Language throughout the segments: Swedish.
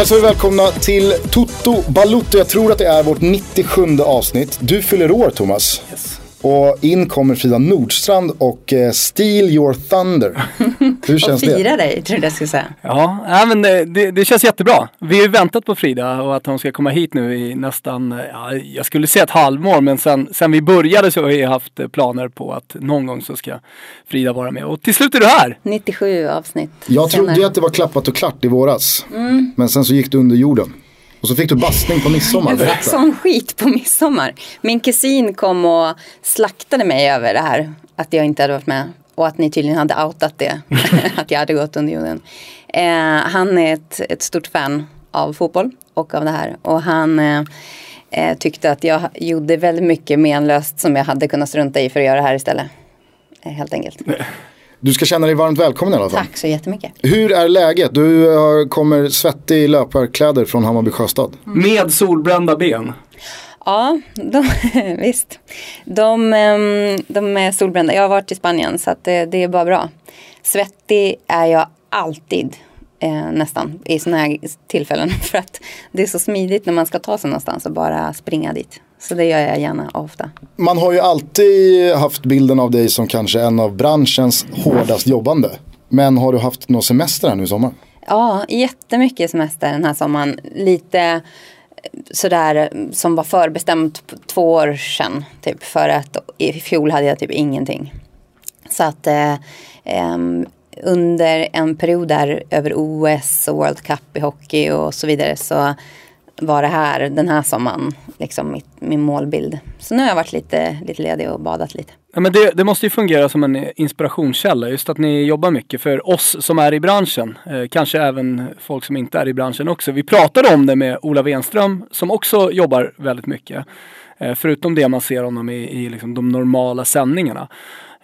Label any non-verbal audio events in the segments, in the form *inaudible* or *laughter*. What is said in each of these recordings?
hälsar vi välkomna till Toto Balutto. Jag tror att det är vårt 97 avsnitt. Du fyller år Thomas. Och in kommer Frida Nordstrand och eh, Steal Your Thunder. *laughs* Hur Och känns det? fira dig, tror jag jag skulle säga. Ja, nej, men det, det, det känns jättebra. Vi har ju väntat på Frida och att hon ska komma hit nu i nästan, ja, jag skulle säga ett halvår, men sen, sen vi började så har vi haft eh, planer på att någon gång så ska Frida vara med. Och till slut är du här! 97 avsnitt Jag trodde ju senare. att det var klappat och klart i våras. Mm. Men sen så gick du under jorden. Och så fick du bastning på midsommar. Jag fick sån skit på midsommar. Min kusin kom och slaktade mig över det här. Att jag inte hade varit med. Och att ni tydligen hade outat det. *laughs* att jag hade gått under jorden. Eh, han är ett, ett stort fan av fotboll och av det här. Och han eh, eh, tyckte att jag gjorde väldigt mycket menlöst som jag hade kunnat strunta i för att göra det här istället. Eh, helt enkelt. Du ska känna dig varmt välkommen i alla fall. Tack så jättemycket. Hur är läget? Du eh, kommer svettig i löparkläder från Hammarby Sjöstad. Med solbrända ben. Ja, de, *laughs* visst. De, ehm, de är solbrända. Jag har varit i Spanien så det, det är bara bra. Svettig är jag alltid. Eh, nästan i sådana här tillfällen. *laughs* För att det är så smidigt när man ska ta sig någonstans och bara springa dit. Så det gör jag gärna ofta. Man har ju alltid haft bilden av dig som kanske en av branschens hårdast jobbande. Men har du haft någon semester här nu i sommar? Ja, jättemycket semester den här sommaren. Lite sådär som var förbestämt två år sedan. Typ, för att i fjol hade jag typ ingenting. Så att eh, eh, under en period där över OS och World Cup i hockey och så vidare så var det här den här sommaren liksom mitt, min målbild. Så nu har jag varit lite, lite ledig och badat lite. Ja, men det, det måste ju fungera som en inspirationskälla, just att ni jobbar mycket för oss som är i branschen. Eh, kanske även folk som inte är i branschen också. Vi pratade om det med Ola Wenström som också jobbar väldigt mycket. Eh, förutom det man ser honom i, i liksom de normala sändningarna.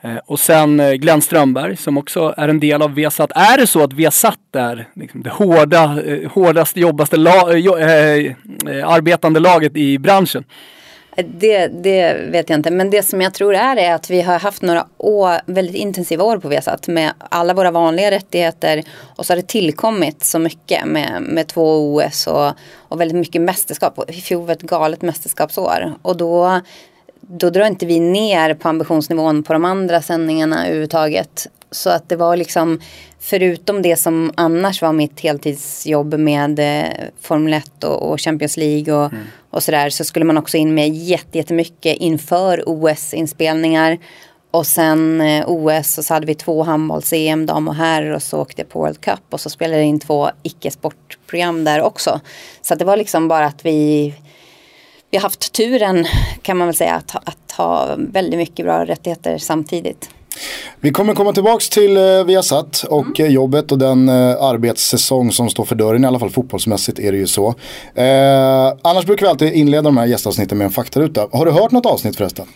Eh, och sen eh, Glenn Strömberg som också är en del av Viasat. Är det så att Viasat är liksom det hårda, eh, hårdaste, jobbaste la, eh, jo, eh, arbetande laget i branschen? Det, det vet jag inte. Men det som jag tror är är att vi har haft några år, väldigt intensiva år på Viasat med alla våra vanliga rättigheter. Och så har det tillkommit så mycket med, med två OS och, och väldigt mycket mästerskap. I fjol var ett galet mästerskapsår. Och då, då drar inte vi ner på ambitionsnivån på de andra sändningarna överhuvudtaget. Så att det var liksom, förutom det som annars var mitt heltidsjobb med eh, Formel 1 och, och Champions League och, och sådär. Så skulle man också in med jätte- jättemycket inför OS-inspelningar. Och sen eh, OS och så hade vi två handbolls-EM, dam och herr och så åkte jag på World Cup. Och så spelade jag in två icke-sportprogram där också. Så att det var liksom bara att vi vi har haft turen kan man väl säga att, ha- att ha väldigt mycket bra rättigheter samtidigt. Vi kommer komma tillbaks till eh, Viasat och eh, jobbet och den eh, arbetssäsong som står för dörren. I alla fall fotbollsmässigt är det ju så. Eh, annars brukar vi alltid inleda de här gästavsnitten med en faktaruta. Har du hört något avsnitt förresten?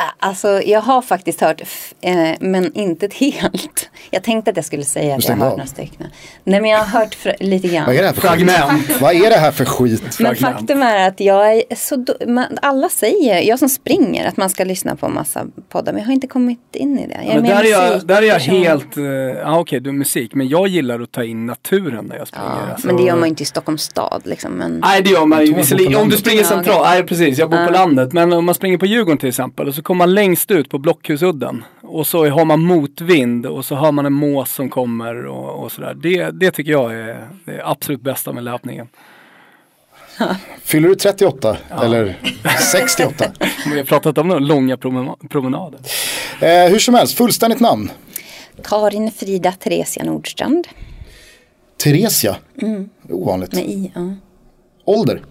Ah, Alltså jag har faktiskt hört, eh, men inte ett helt. Jag tänkte att jag skulle säga att jag har hört några stycken. Nej men jag har hört lite grann. Vad är det här för Fragment. skit? Vad är det här för skit? Men faktum är att jag är så man, Alla säger, jag som springer, att man ska lyssna på en massa poddar. Men jag har inte kommit in i det. Jag är Men där är jag, musik- där är jag helt, uh, ja okej du är musik, men jag gillar att ta in naturen när jag springer. Ja, alltså. men det gör man inte i Stockholms stad liksom. Men... Nej det gör man ju Om du springer Ja, centralt, nej precis, jag bor på landet. Men om man springer på Djurgården till exempel och så kommer man längst ut på Blockhusudden. Och så har man motvind och så hör man en mås som kommer och, och sådär. Det, det tycker jag är det absolut bästa med löpningen. *laughs* Fyller du 38 eller *laughs* 68? Vi har pratat om några långa promena- promenader. Eh, hur som helst, fullständigt namn. Karin Frida Theresia Nordstrand. Theresia. Ovanligt. Med i, ja. Ålder.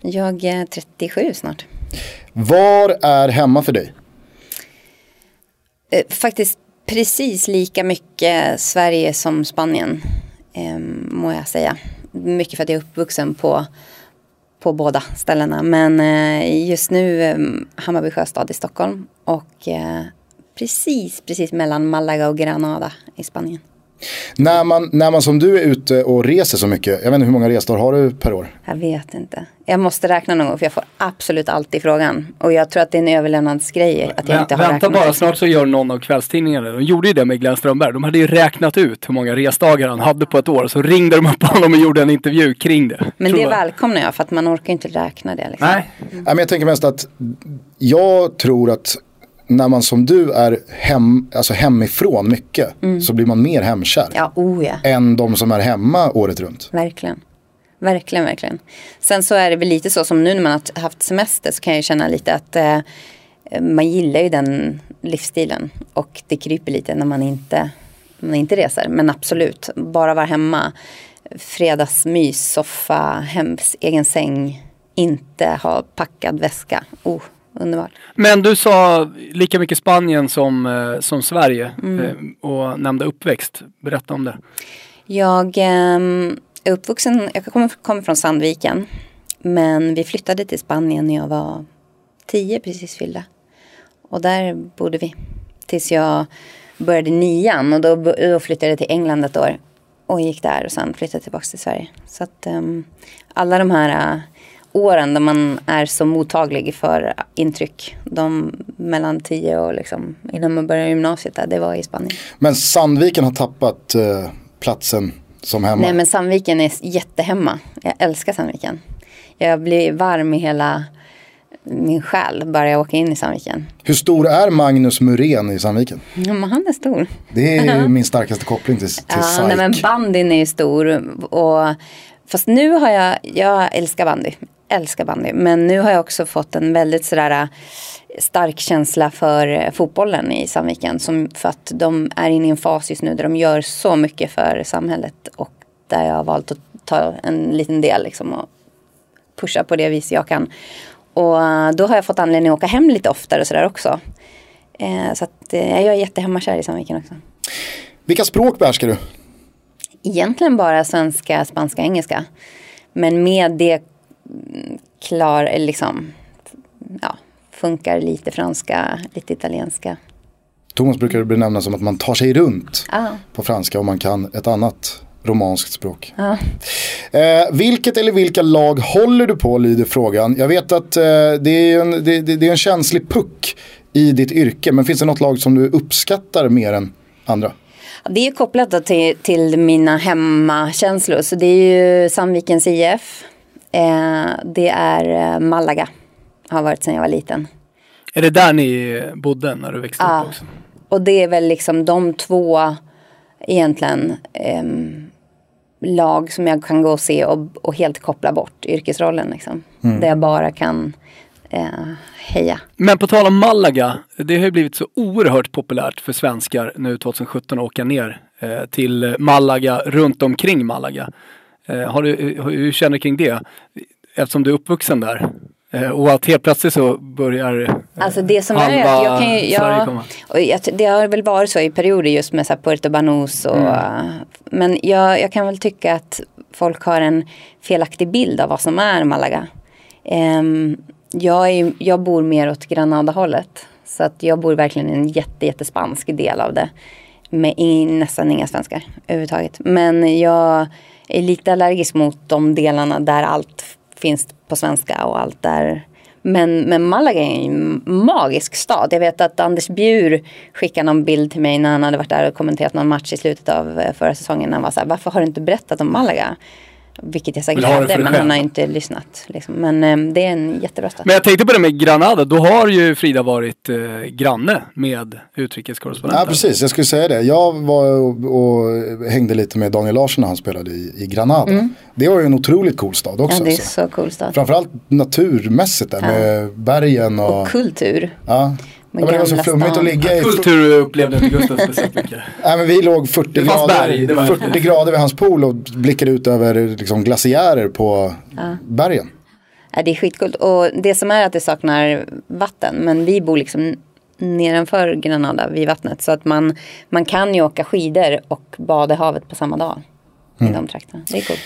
Jag är 37 snart. Var är hemma för dig? Eh, faktiskt precis lika mycket Sverige som Spanien. Eh, må jag säga. Mycket för att jag är uppvuxen på, på båda ställena. Men eh, just nu eh, Hammarby Sjöstad i Stockholm. Och eh, precis, precis mellan Malaga och Granada i Spanien. När man, när man som du är ute och reser så mycket, jag vet inte hur många resdagar har du per år? Jag vet inte. Jag måste räkna någon gång för jag får absolut alltid frågan. Och jag tror att det är en överlevnadsgrej att jag inte har Vänta räknat. bara, snart så gör någon av kvällstidningarna De gjorde ju det med Glenn Strömberg. De hade ju räknat ut hur många resdagar han hade på ett år. Så ringde de upp honom och gjorde en intervju kring det. Men det jag. välkomnar jag för att man orkar inte räkna det. Liksom. Nej, Nej, men jag tänker mest att jag tror att när man som du är hem, alltså hemifrån mycket så blir man mer hemkär. Ja, oh ja. Än de som är hemma året runt. Verkligen. Verkligen, verkligen. Sen så är det väl lite så som nu när man har haft semester så kan jag känna lite att eh, man gillar ju den livsstilen. Och det kryper lite när man inte, man inte reser. Men absolut, bara vara hemma. Fredagsmys, soffa, hems, egen säng. Inte ha packad väska. Oh, underbart. Men du sa lika mycket Spanien som, eh, som Sverige Mm. eh, och nämnde uppväxt. Berätta om det. Jag ehm, är uppvuxen, jag kommer, kommer från Sandviken. Men vi flyttade till Spanien när jag var tio, precis fyllda. Och där bodde vi. Tills jag började nian och då, då flyttade jag till England ett år. Och gick där och sen flyttade tillbaka till Sverige. Så att ehm, alla de här äh, åren där man är så mottaglig för intryck. De mellan tio och liksom innan man börjar gymnasiet där, det var i Spanien. Men Sandviken har tappat eh, platsen som hemma. Nej men Sandviken är jättehemma. Jag älskar Sandviken. Jag blir varm i hela min själ bara jag åker in i Sandviken. Hur stor är Magnus Muren i Sandviken? Ja, men han är stor. Det är ju min starkaste koppling till, till Ja, nej, men bandyn är ju stor. Och, fast nu har jag, jag älskar bandy. Älskar bandy. Men nu har jag också fått en väldigt sådär äh, stark känsla för äh, fotbollen i Sandviken. Som, för att de är inne i en fas just nu där de gör så mycket för samhället. Och där jag har valt att ta en liten del liksom, och pusha på det vis jag kan. Och äh, då har jag fått anledning att åka hem lite oftare och sådär också. Eh, så att, eh, jag är jättehemmakär i Sandviken också. Vilka språk behärskar du? Egentligen bara svenska, spanska, engelska. Men med det mm, klar, eller liksom, ja, funkar lite franska, lite italienska. Thomas brukar benämna som att man tar sig runt Ja. på franska om man kan ett annat romanskt språk. Ja. Eh, vilket eller vilka lag håller du på lyder frågan. Jag vet att eh, det, är en, det, det, det är en känslig puck i ditt yrke. Men finns det något lag som du uppskattar mer än andra? Det är kopplat då till, till mina hemmakänslor. Så det är ju Sandvikens IF. Eh, det är eh, Malaga. Har varit sedan jag var liten. Är det där ni bodde när du växte Ja. upp också? Och det är väl liksom de två egentligen ehm, lag som jag kan gå och se och, och helt koppla bort yrkesrollen. Liksom. Där jag bara kan eh, heja. Men på tal om Malaga, det har ju blivit så oerhört populärt för svenskar nu 2017 att åka ner eh, till Malaga, runt omkring Malaga. Eh, har du, hur, hur känner du kring det? Eftersom du är uppvuxen där. Eh, och att helt plötsligt så börjar eh, Alltså det som är halva att jag kan ju, jag, komma. och jag, det har väl varit så i perioder just med så här Puerto Banús och Mm. men jag, jag kan väl tycka att folk har en felaktig bild av vad som är Malaga. Ehm, jag, är, jag bor mer åt Granada-hållet så att jag bor verkligen i en jätte, jättespansk del av det. Med in, nästan inga svenskar överhuvudtaget. Men jag är lite allergisk mot de delarna där allt finns på svenska och allt där. Men, men Malaga är en magisk stad. Jag vet att Anders Bjur skickade någon bild till mig när han hade varit där och kommenterat någon match i slutet av eh, förra säsongen. Han var så här, varför har du inte berättat om Malaga? Vilket jag säkert hade, men själv. han har inte lyssnat. Liksom. Men eh, det är en jättebra stad. Men jag tänkte på det med Granada, då har ju Frida varit eh, granne med utrikeskorrespondenten. Ja precis, jag skulle säga det. Jag var och, och hängde lite med Daniel Larsson när han spelade i, i Granada. Det var ju en otroligt cool stad också. Mm. ja, det är alltså. så cool stad. Framförallt naturmässigt där med bergen och... Och kultur. ja. Ja, men det var så flummigt stan. att ligga i. Kultur upplevde inte Gustav speciellt mycket. *laughs* Nej, men vi låg 40 Det fanns grader, berg, det var 40 häftigt. grader vid hans pool och blickade ut över liksom, glaciärer på bergen. Ja, det är skitcoolt. Och det som är att det saknar vatten. Men vi bor liksom nedanför Granada vid vattnet. Så att man, man kan ju åka skidor och bada i havet på samma dag. I de trakterna. Det är coolt.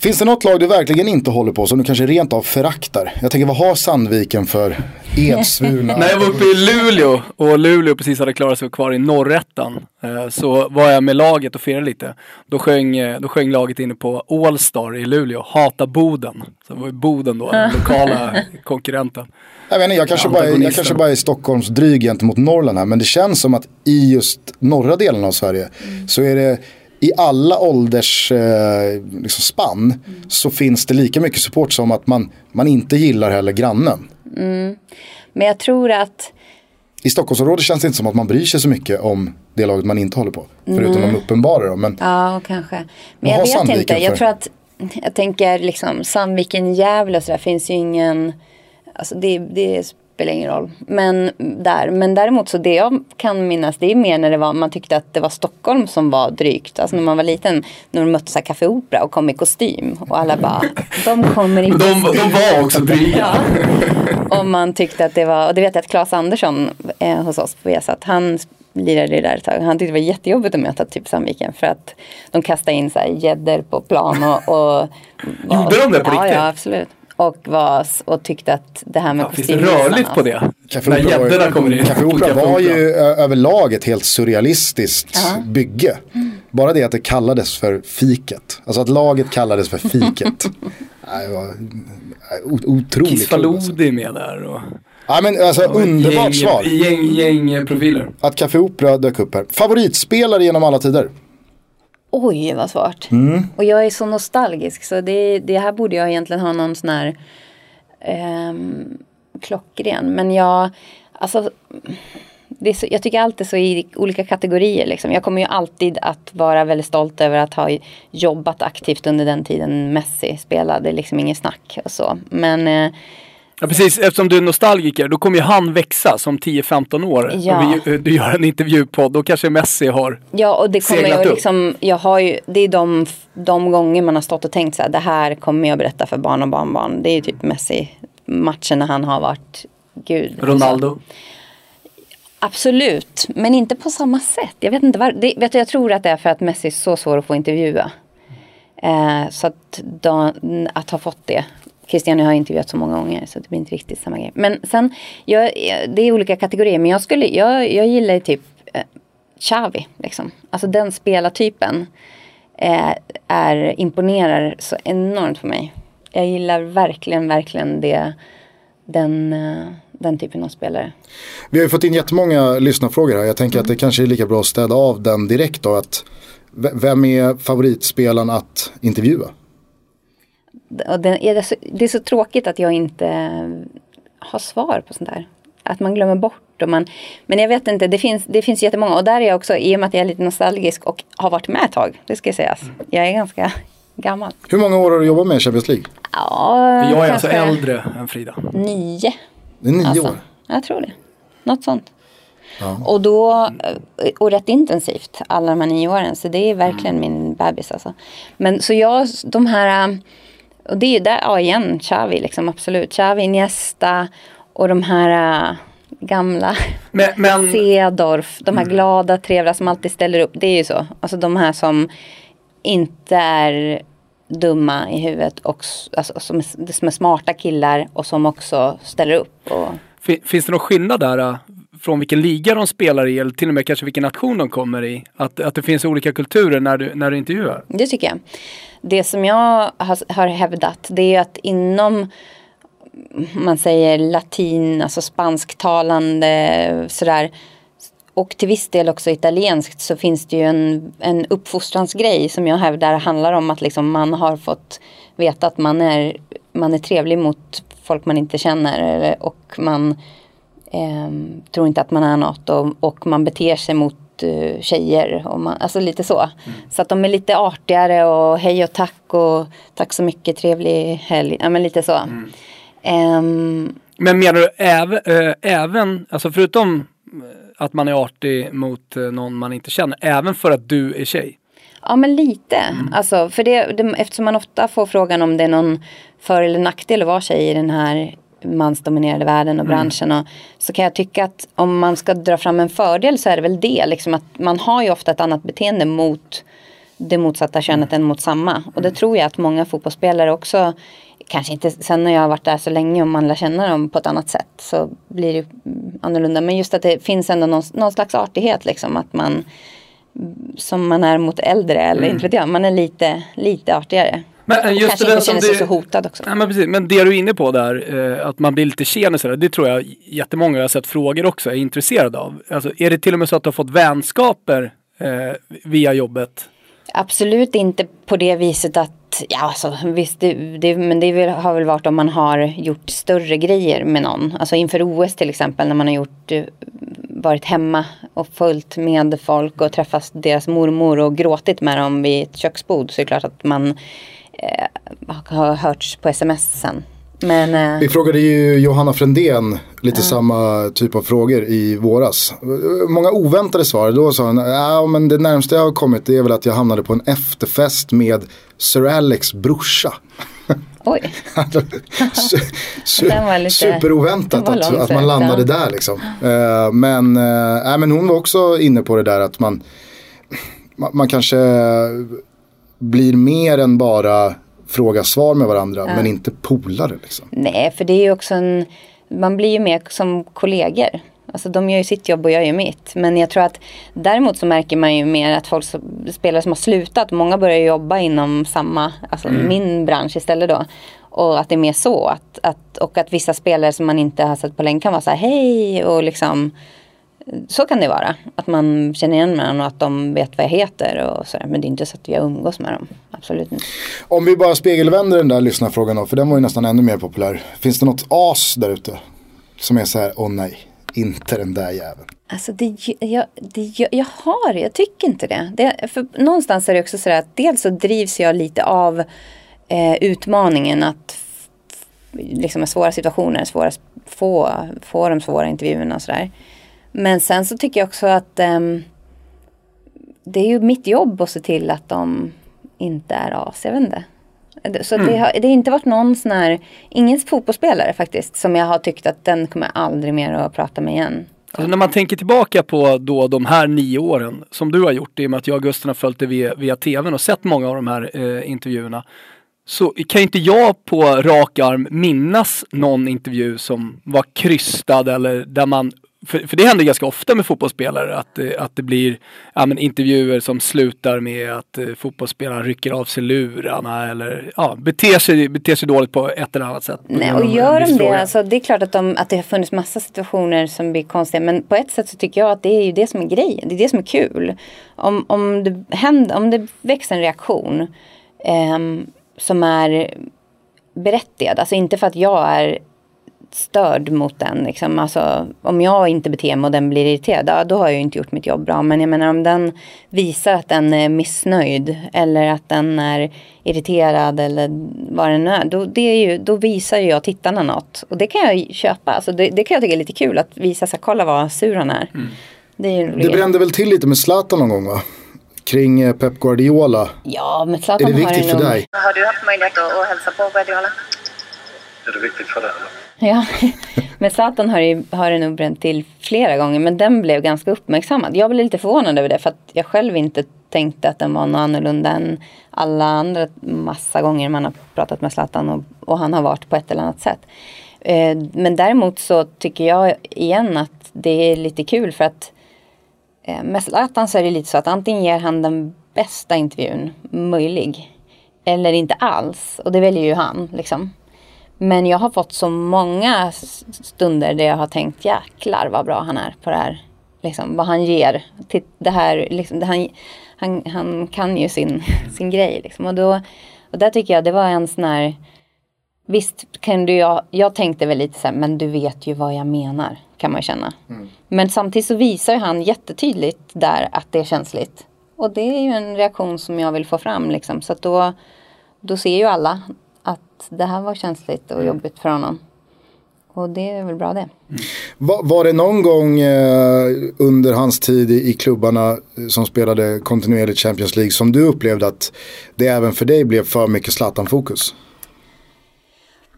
Finns det något lag du verkligen inte håller på som du kanske rent av föraktar? Jag tänker vad har Sandviken för *laughs* Edsvurna. När jag var uppe i Luleå och Luleå precis hade klarat sig kvar i norrättan eh, så var jag med laget och firade lite. Då sjöng, eh, då sjöng laget inne på Allstar i Luleå, Hata Boden. Så det var ju Boden då, den lokala *laughs* konkurrenten. Jag, vet inte, jag, kanske bara, jag kanske bara är Stockholms dryg gentemot Norrland här. Men det känns som att i just norra delen av Sverige så är det i alla ålders eh, liksom spann så finns det lika mycket support som att man, man inte gillar heller grannen. Men jag tror att I Stockholmsområdet känns det inte som att man bryr sig så mycket om det laget man inte håller på. Förutom de uppenbara då. Men Ja, kanske. Men jag vet Sandviken inte. Jag för- tror att, jag tänker liksom Sandviken, Gävle och sådär finns ju ingen, alltså det, det spelar ingen roll. Men där, men däremot så det jag kan minnas det är mer när det var, man tyckte att det var Stockholm som var drygt. Alltså när man var liten, när de mötte Café Opera och kom i kostym och alla bara, *laughs* de kommer i De, de var också dryga. *laughs* och man tyckte att det var, och det vet jag att Claes Andersson eh, hos oss på Viasat, han lirade det där ett tag. Han tyckte det var jättejobbigt att möta typ Sandviken för att de kastade in gäddor på plan och, och *laughs* Gjorde de det på ja, riktigt? Ja, absolut. Och, var, och tyckte att det här med Ja, finns det rörligt på det? Café När Opera var ju- gäddorna kommer in. Café Opera var ju överlag ett helt surrealistiskt bygge. Bara det att det kallades för fiket. Alltså att laget kallades för fiket. *laughs* Det var o- otroligt kul. Alltså. Är med där. Och, Ja, men alltså underbart gäng, svar. Gäng, gäng profiler. Att Café Opera dök upp här. Favoritspelare genom alla tider? Oj, vad svårt. Mm. Och jag är så nostalgisk så det, det här borde jag egentligen ha någon sån här ehm, klockren. Men jag, alltså, är så, jag tycker alltid så i olika kategorier. Liksom. Jag kommer ju alltid att vara väldigt stolt över att ha jobbat aktivt under den tiden Messi spelade. Är liksom inget snack och så. Men eh, Ja precis, eftersom du är nostalgiker då kommer ju han växa som 10-15 år. Ja. Och vi, du gör en intervjupodd, då kanske Messi har Ja, och det kommer upp. liksom, jag har ju, det är de, de gånger man har stått och tänkt så här, det här kommer jag berätta för barn och barnbarn. Det är ju typ Messi, matchen när han har varit gud. Ronaldo. Absolut, men inte på samma sätt. Jag vet inte var, det, vet du, jag tror att det är för att Messi är så svår att få intervjua. Eh, så att, då, att ha fått det. Cristiano har jag intervjuat så många gånger så det blir inte riktigt samma grej. Men sen, jag, det är olika kategorier. Men jag, skulle, jag, jag gillar ju typ eh, Xavi. Liksom. Alltså den spelartypen eh, är, imponerar så enormt på mig. Jag gillar verkligen, verkligen det, den, eh, den typen av spelare. Vi har ju fått in jättemånga lyssnarfrågor här. Jag tänker att det kanske är lika bra att städa av den direkt då. Att vem är favoritspelaren att intervjua? Och det, är så, det är så tråkigt att jag inte har svar på sånt där. Att man glömmer bort. Och man, men jag vet inte, det finns, det finns jättemånga. Och där är jag också, i och med att jag är lite nostalgisk och har varit med ett tag. Det ska sägas. Jag är ganska gammal. Hur många år har du jobbat med Champions League? Ja, Jag är alltså äldre än Frida. Nio. Det är nio Alltså, år. jag tror det. Något sånt. Och då, och rätt intensivt alla de här nio åren. Så det är verkligen min bebis alltså. Men så jag, de här, och det är ju där, ja igen, Xavi liksom absolut. Xavi, Iniesta och de här äh, gamla *laughs* Men, men Cedorf, de här glada, trevliga som alltid ställer upp. Det är ju så. Alltså de här som inte är dumma i huvudet och alltså, som, är, som är smarta killar och som också ställer upp. Och, fin, finns det någon skillnad där äh, från vilken liga de spelar i eller till och med kanske vilken nation de kommer i? Att, att det finns olika kulturer när du, när du intervjuar? Det tycker jag. Det som jag har, har hävdat det är att inom man säger latin, alltså spansktalande sådär och till viss del också italienskt så finns det ju en, en uppfostransgrej som jag hävdar handlar om att liksom man har fått veta att man är, man är trevlig mot folk man inte känner och man ehm, tror inte att man är något och, och man beter sig mot eh, tjejer. Och man, alltså lite så. Så att de är lite artigare och hej och tack och tack så mycket, trevlig helg. Ja men lite så. Ehm, Men menar du även, äh, även alltså förutom äh, att man är artig mot äh, någon man inte känner, även för att du är tjej? Ja men lite. Alltså, för det, det, eftersom man ofta får frågan om det är någon för eller nackdel att vara tjej i den här mansdominerade världen och branschen. Och, så kan jag tycka att om man ska dra fram en fördel så är det väl det. Liksom att man har ju ofta ett annat beteende mot det motsatta könet än mot samma. Och det tror jag att många fotbollsspelare också kanske inte, sen när jag har varit där så länge och man lär känna dem på ett annat sätt så blir det annorlunda. Men just att det finns ändå någon, någon slags artighet liksom att man som man är mot äldre eller mm. inte vet jag, man är lite, lite artigare. Men just kanske inte känner sig så hotad också. Nej, men, precis, men det du är inne på där, eh, att man blir lite tjenis, det tror jag jättemånga jag har sett frågor också är intresserade av. Alltså, är det till och med så att du har fått vänskaper eh, via jobbet? Absolut inte på det viset att, ja alltså, visst, det, det, men det har väl varit om man har gjort större grejer med någon. Alltså inför OS till exempel när man har gjort, eh, varit hemma och följt med folk och träffat deras mormor och gråtit med dem vid ett köksbord så är det klart att man eh, har hörts på sms sen. Men, eh, Vi frågade ju Johanna Frändén lite uh. samma typ av frågor i våras. Många oväntade svar. Då sa hon, ja men det närmsta jag har kommit det är väl att jag hamnade på en efterfest med Sir Alex brorsa. *laughs* Oj. su lite, superoväntat att, att man landade ja. där liksom. Uh, men, uh, men hon var också inne på det där att man, man, man kanske blir mer än bara fråga-svar med varandra ja. men inte polare. Liksom. Nej, för det är ju också en, man blir ju mer som kollegor. Alltså de gör ju sitt jobb och jag gör mitt. Men jag tror att däremot så märker man ju mer att folk spelare som har slutat, många börjar jobba inom samma, alltså mm. min bransch istället då. Och att det är mer så. Att, att, och att vissa spelare som man inte har sett på länge kan vara så här hej och liksom så kan det vara. Att man känner igen varandra och att de vet vad jag heter och sådär. Men det är inte så att jag umgås med dem. Absolut inte. Om vi bara spegelvänder den där lyssnarfrågan då. För den var ju nästan ännu mer populär. Finns det något as där ute? Som är så här, åh nej, inte den där jäveln. Alltså det, jag, det, jag, jag har, jag tycker inte det. det. För någonstans är det också så att dels så drivs jag lite av eh, utmaningen att liksom svåra situationer, svåra, få, få de svåra intervjuerna och sådär. Men sen så tycker jag också att um, det är ju mitt jobb att se till att de inte är as. Jag vet inte. Så mm. det, har, det har inte varit någon sån här, ingen fotbollsspelare faktiskt som jag har tyckt att den kommer jag aldrig mer att prata med igen. Alltså när man tänker tillbaka på då de här nio åren som du har gjort i och med att jag och Gusten har följt det via, via tvn och sett många av de här eh, intervjuerna. Så kan inte jag på rak arm minnas någon intervju som var krystad eller där man för, för det händer ganska ofta med fotbollsspelare att, eh, att det blir ja, men intervjuer som slutar med att uh, fotbollsspelaren rycker av sig lurarna eller ja, beter, sig, beter sig dåligt på ett eller annat sätt. Nej, och gör de det, alltså, det är klart att, de, att det har funnits massa situationer som blir konstiga men på ett sätt så tycker jag att det är ju det som är grejen, det är det som är kul. Om, om, det, händer, om det väcks en reaktion um, som är berättigad, alltså inte för att jag är störd mot den. Liksom. Alltså, om jag inte beter mig och den blir irriterad, då har jag ju inte gjort mitt jobb bra. Men jag menar om den visar att den är missnöjd eller att den är irriterad eller vad den är. Då, det är ju, då visar jag tittarna något. Och det kan jag köpa. Alltså, det, det kan jag tycka är lite kul att visa, så kolla vad sur han är. Mm. Det, är ju det brände väl till lite med Zlatan någon gång va? Kring eh, Pep Guardiola. Ja, men Zlatan Är det viktigt för dig? Har du haft möjlighet att, att hälsa på Guardiola? Är det viktigt för dig? Ja, *laughs* men Zlatan har, ju, har det nog bränt till flera gånger men den blev ganska uppmärksammad. Jag blev lite förvånad över det för att jag själv inte tänkte att den var något annorlunda än alla andra massa gånger man har pratat med Zlatan och, och han har varit på ett eller annat sätt. Eh, men däremot så tycker jag igen att det är lite kul för att eh, med Zlatan så är det lite så att antingen ger han den bästa intervjun möjlig eller inte alls och det väljer ju han liksom. Men jag har fått så många stunder där jag har tänkt jäklar vad bra han är på det här. Liksom, vad han ger. Det här, liksom, det han, han, han kan ju sin, *laughs* sin grej. Liksom. Och, då, och där tycker jag det var en sån här Visst kan du, jag, jag tänkte väl lite så här, men du vet ju vad jag menar. Kan man känna. Mm. Men samtidigt så visar han jättetydligt där att det är känsligt. Och det är ju en reaktion som jag vill få fram liksom. Så då, då ser ju alla att det här var känsligt och mm. jobbigt för honom. Och det är väl bra det. Mm. Var, var, det någon gång eh, under hans tid i, i klubbarna eh, som spelade kontinuerligt Champions League som du upplevde att det även för dig blev för mycket Zlatan-fokus?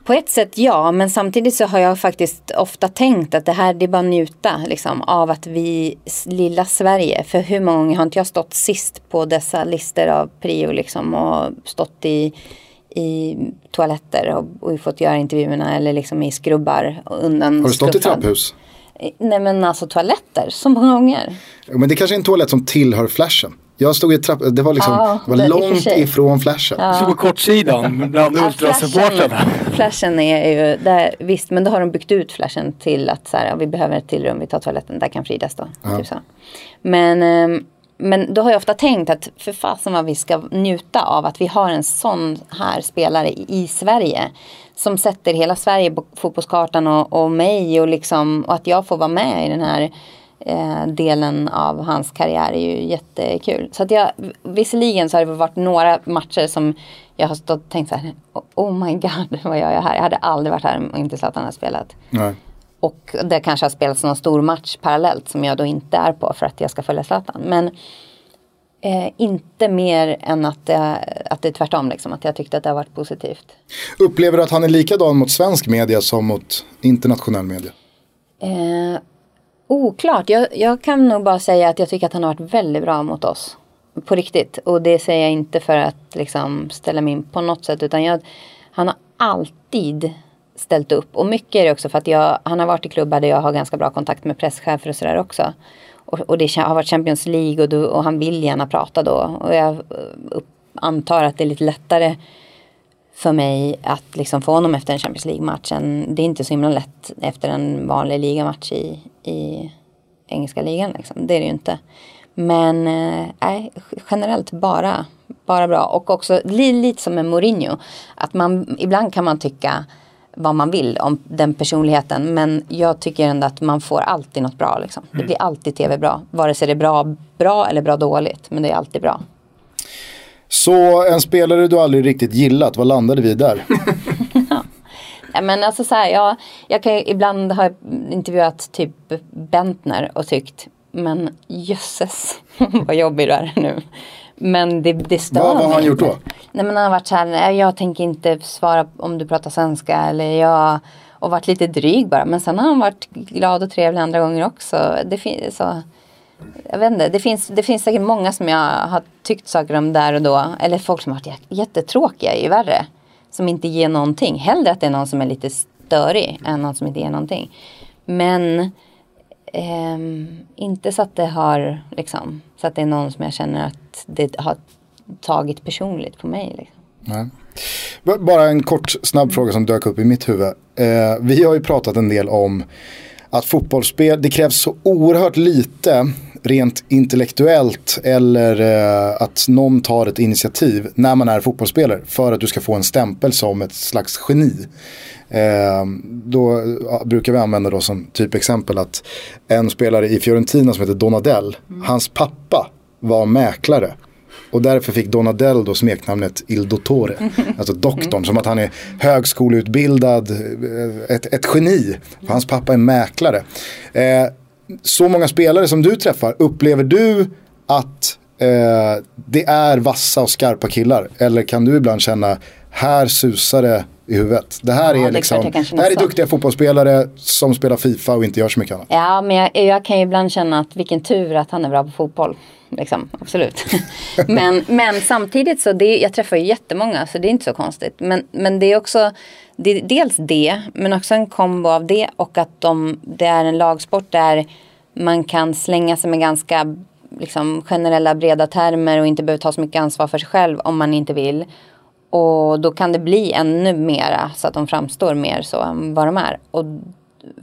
På ett sätt ja, men samtidigt så har jag faktiskt ofta tänkt att det här det är bara njuta liksom, av att vi, lilla Sverige, för hur många gånger har inte jag stått sist på dessa listor av prio liksom och stått i i toaletter och, och fått göra intervjuerna eller liksom i skrubbar undan Har du stått i skuffad. trapphus? Nej men alltså toaletter, så många gånger. Men det kanske är en toalett som tillhör flashen. Jag stod i trapp, det var liksom, Ja, det var det- i långt ifrån flashen. Så på kortsidan *laughs* bland Ja, ultrasupportrarna. flashen, flashen är ju, där, visst men då har de byggt ut flashen till att så här, ja, vi behöver ett till rum, vi tar toaletten, där kan Frida stå. Typ så. Men, ehm, men då har jag ofta tänkt att för fasen vad vi ska njuta av att vi har en sån här spelare i, i Sverige. Som sätter hela Sverige på fotbollskartan och, och mig och, liksom, och att jag får vara med i den här eh, delen av hans karriär är ju jättekul. Så att jag, visserligen så har det varit några matcher som jag har stått och tänkt så här, oh my god *laughs* vad gör jag här? Jag hade aldrig varit här om inte Zlatan hade spelat. Nej. Och det kanske har spelats någon stor match parallellt som jag då inte är på för att jag ska följa Zlatan. Men eh, inte mer än att det, att det är tvärtom, liksom, att jag tyckte att det har varit positivt. Upplever du att han är likadan mot svensk media som mot internationell media? Eh, oklart, jag, jag kan nog bara säga att jag tycker att han har varit väldigt bra mot oss. På riktigt. Och det säger jag inte för att liksom, ställa mig in på något sätt. Utan jag, han har alltid ställt upp. Och mycket är det också för att jag, han har varit i klubbar där jag har ganska bra kontakt med presschefer och sådär också. Och, och det har varit Champions League och, du, och han vill gärna prata då. Och jag eh, upp, antar att det är lite lättare för mig att liksom få honom efter en Champions League-match. Det är inte så himla lätt efter en vanlig ligamatch i, i engelska ligan. Liksom. Det är det ju inte. Men eh, generellt bara, bara bra. Och också li, lite som med Mourinho. Att man, ibland kan man tycka vad man vill om den personligheten. Men jag tycker ändå att man får alltid något bra. Liksom. Det blir alltid tv bra. Vare sig det är bra, bra eller bra dåligt. Men det är alltid bra. Så en spelare du aldrig riktigt gillat, vad landade vi där? *laughs* Ja, men alltså så här, jag, jag kan ju, ibland ha intervjuat typ Bentner och tyckt men jösses *laughs* vad jobbig du är nu. Men det, det stör Vad- vad har han gjort då? Nej men han har varit så här, jag tänker inte svara om du pratar svenska eller jag och varit lite dryg bara. Men sen har han varit glad och trevlig andra gånger också. Det finns så jag vet inte, det finns, det finns säkert många som jag har tyckt saker om där och då. Eller folk som har varit jä- jättetråkiga är ju värre. Som inte ger någonting. Hellre att det är någon som är lite störig än någon som inte ger någonting. Men ehm, inte så att det har liksom, så att det är någon som jag känner att det har tagit personligt på mig. Liksom. Nej. B- Bara en kort snabb fråga som dök upp i mitt huvud. Eh, vi har ju pratat en del om att fotbollsspel, det krävs så oerhört lite rent intellektuellt eller eh, att någon tar ett initiativ när man är fotbollsspelare för att du ska få en stämpel som ett slags geni. Eh, då brukar vi använda då som typexempel att en spelare i Fiorentina som heter Donadell, hans pappa var mäklare. Och därför fick Donadell då smeknamnet Il Dottore. *laughs* Alltså doktorn, som att han är högskoleutbildad, eh, ett, ett geni. För hans pappa är mäklare. Eh, så många spelare som du träffar, upplever du att eh, det är vassa och skarpa killar? Eller kan du ibland känna, här susar det i huvudet. Det här Ja, det är är liksom, det här är duktiga fotbollsspelare som spelar FIFA och inte gör så mycket annat. Ja, men jag, jag kan ju ibland känna att vilken tur att han är bra på fotboll. Liksom, absolut. *laughs* men, men samtidigt så, det, jag träffar ju jättemånga så det är inte så konstigt. Men, men det är också, det är dels det, men också en kombo av det och att de, det är en lagsport där man kan slänga sig med ganska liksom, generella breda termer och inte behöver ta så mycket ansvar för sig själv om man inte vill. Och då kan det bli ännu mera så att de framstår mer så än vad de är. Och,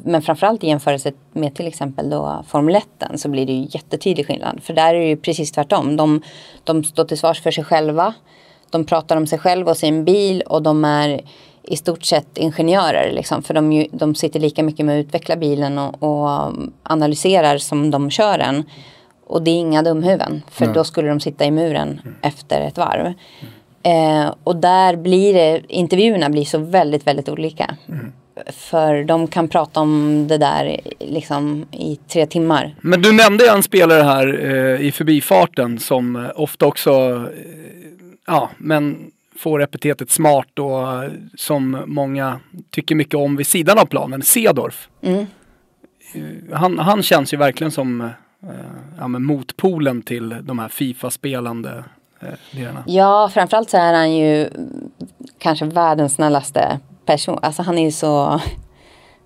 men framförallt i jämförelse med till exempel då Formel 1 så blir det ju jättetydlig skillnad. För där är det ju precis tvärtom. De, de står till svars för sig själva. De pratar om sig själva och sin bil och de är i stort sett ingenjörer. Liksom, för de, ju, de sitter lika mycket med att utveckla bilen och, och analyserar som de kör den. Och det är inga dumhuvuden. För då skulle de sitta i muren efter ett varv. Eh, och där blir det, intervjuerna blir så väldigt, väldigt olika. För de kan prata om det där liksom i tre timmar. Men du nämnde en spelare här eh, i förbifarten som eh, ofta också, eh, ja men får epitetet smart och eh, som många tycker mycket om vid sidan av planen, Sedorf. Mm. Eh, Han, han känns ju verkligen som ja, motpolen till de här Fifa-spelande lirarna. Ja, framförallt så är han ju kanske världens snällaste person. Alltså han är ju så,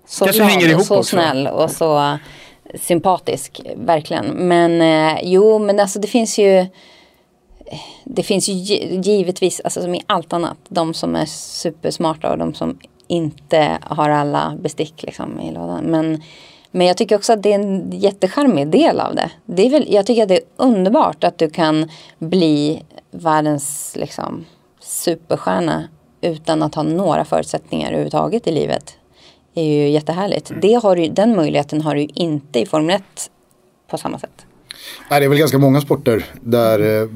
så Kanske hänger ihop och så också. snäll och så sympatisk. Verkligen. Men eh, jo, men alltså det finns ju det finns ju gi- givetvis, alltså som i allt annat, de som är supersmarta och de som inte har alla bestick liksom i lådan. Men, men jag tycker också att det är en jättecharmig del av det. det är väl, jag tycker att det är underbart att du kan bli världens liksom, superstjärna utan att ha några förutsättningar överhuvudtaget i livet. Det är ju jättehärligt. Det har du, den möjligheten har du ju inte i Formel 1 på samma sätt. Nej, det är väl ganska många sporter där eh,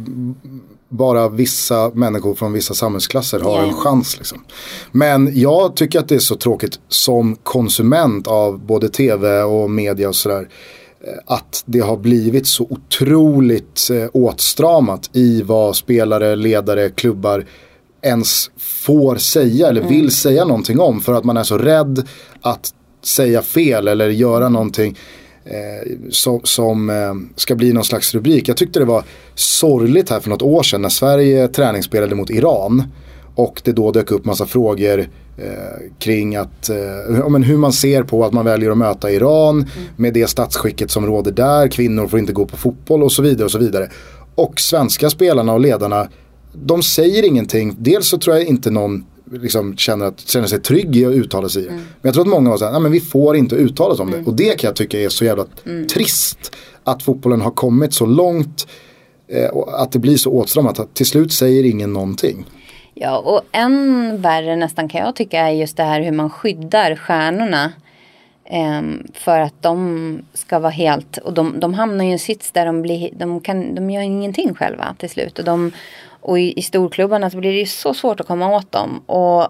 bara vissa människor från vissa samhällsklasser har en chans. Liksom. Men jag tycker att det är så tråkigt som konsument av både tv och media och sådär. eh, Att det har blivit så otroligt eh, åtstramat i vad spelare, ledare, klubbar ens får säga eller vill säga någonting om. För att man är så rädd att säga fel eller göra någonting eh, som, som eh, ska bli någon slags rubrik. Jag tyckte det var sorgligt här för något år sedan när Sverige träningsspelade mot Iran. Och det då dök upp massa frågor eh, kring att, eh, men hur man ser på att man väljer att möta Iran med det statsskicket som råder där. Kvinnor får inte gå på fotboll och så vidare och så vidare. Och svenska spelarna och ledarna, de säger ingenting. Dels så tror jag inte någon liksom känner, att, känner sig trygg i att uttala sig i det. Men jag tror att många var såhär, nej men vi får inte uttala oss om det. Och det kan jag tycka är så jävla trist. Att fotbollen har kommit så långt eh, och att det blir så åtstramat att till slut säger ingen någonting. Ja, och än värre nästan kan jag tycka är just det här hur man skyddar stjärnorna. Ehm, för att de ska vara helt, och de, de hamnar ju i en sits där de, blir, de, kan, de gör ingenting själva till slut. Och, de, och i, i storklubbarna så blir det ju så svårt att komma åt dem. Och,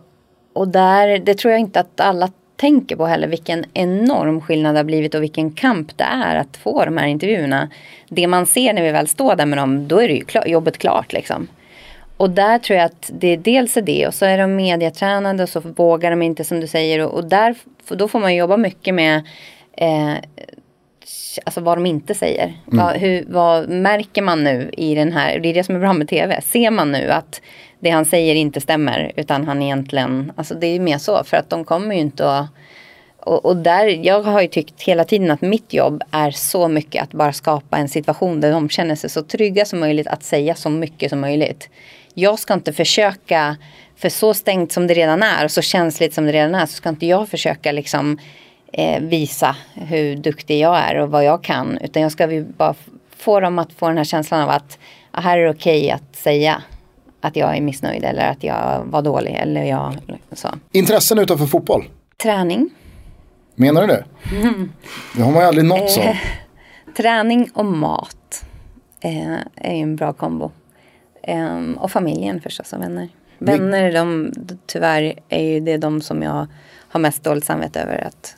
och där, det tror jag inte att alla tänker på heller vilken enorm skillnad det har blivit och vilken kamp det är att få de här intervjuerna. Det man ser när vi väl står där med dem, då är det ju klart, jobbet klart liksom. Och där tror jag att det dels är det och så är de mediatränade och så vågar de inte som du säger och, och där, då får man jobba mycket med eh, alltså vad de inte säger. Vad, hur, vad märker man nu i den här, det är det som är bra med tv, ser man nu att det han säger inte stämmer utan han egentligen, alltså det är mer så för att de kommer ju inte att och, och där, jag har ju tyckt hela tiden att mitt jobb är så mycket att bara skapa en situation där de känner sig så trygga som möjligt att säga så mycket som möjligt. Jag ska inte försöka, för så stängt som det redan är och så känsligt som det redan är så ska inte jag försöka liksom eh, visa hur duktig jag är och vad jag kan. Utan jag ska bara få dem att få den här känslan av att ah, här är det okej att säga att jag är missnöjd eller att jag var dålig eller jag så. Intressen utanför fotboll, Träning. menar du det? Det har man ju aldrig nåtts *laughs* av. Träning och mat eh, är en bra kombo. Eh, och familjen förstås och vänner. Vänner, de, tyvärr är ju det de som jag har mest dåligt samvete över. Att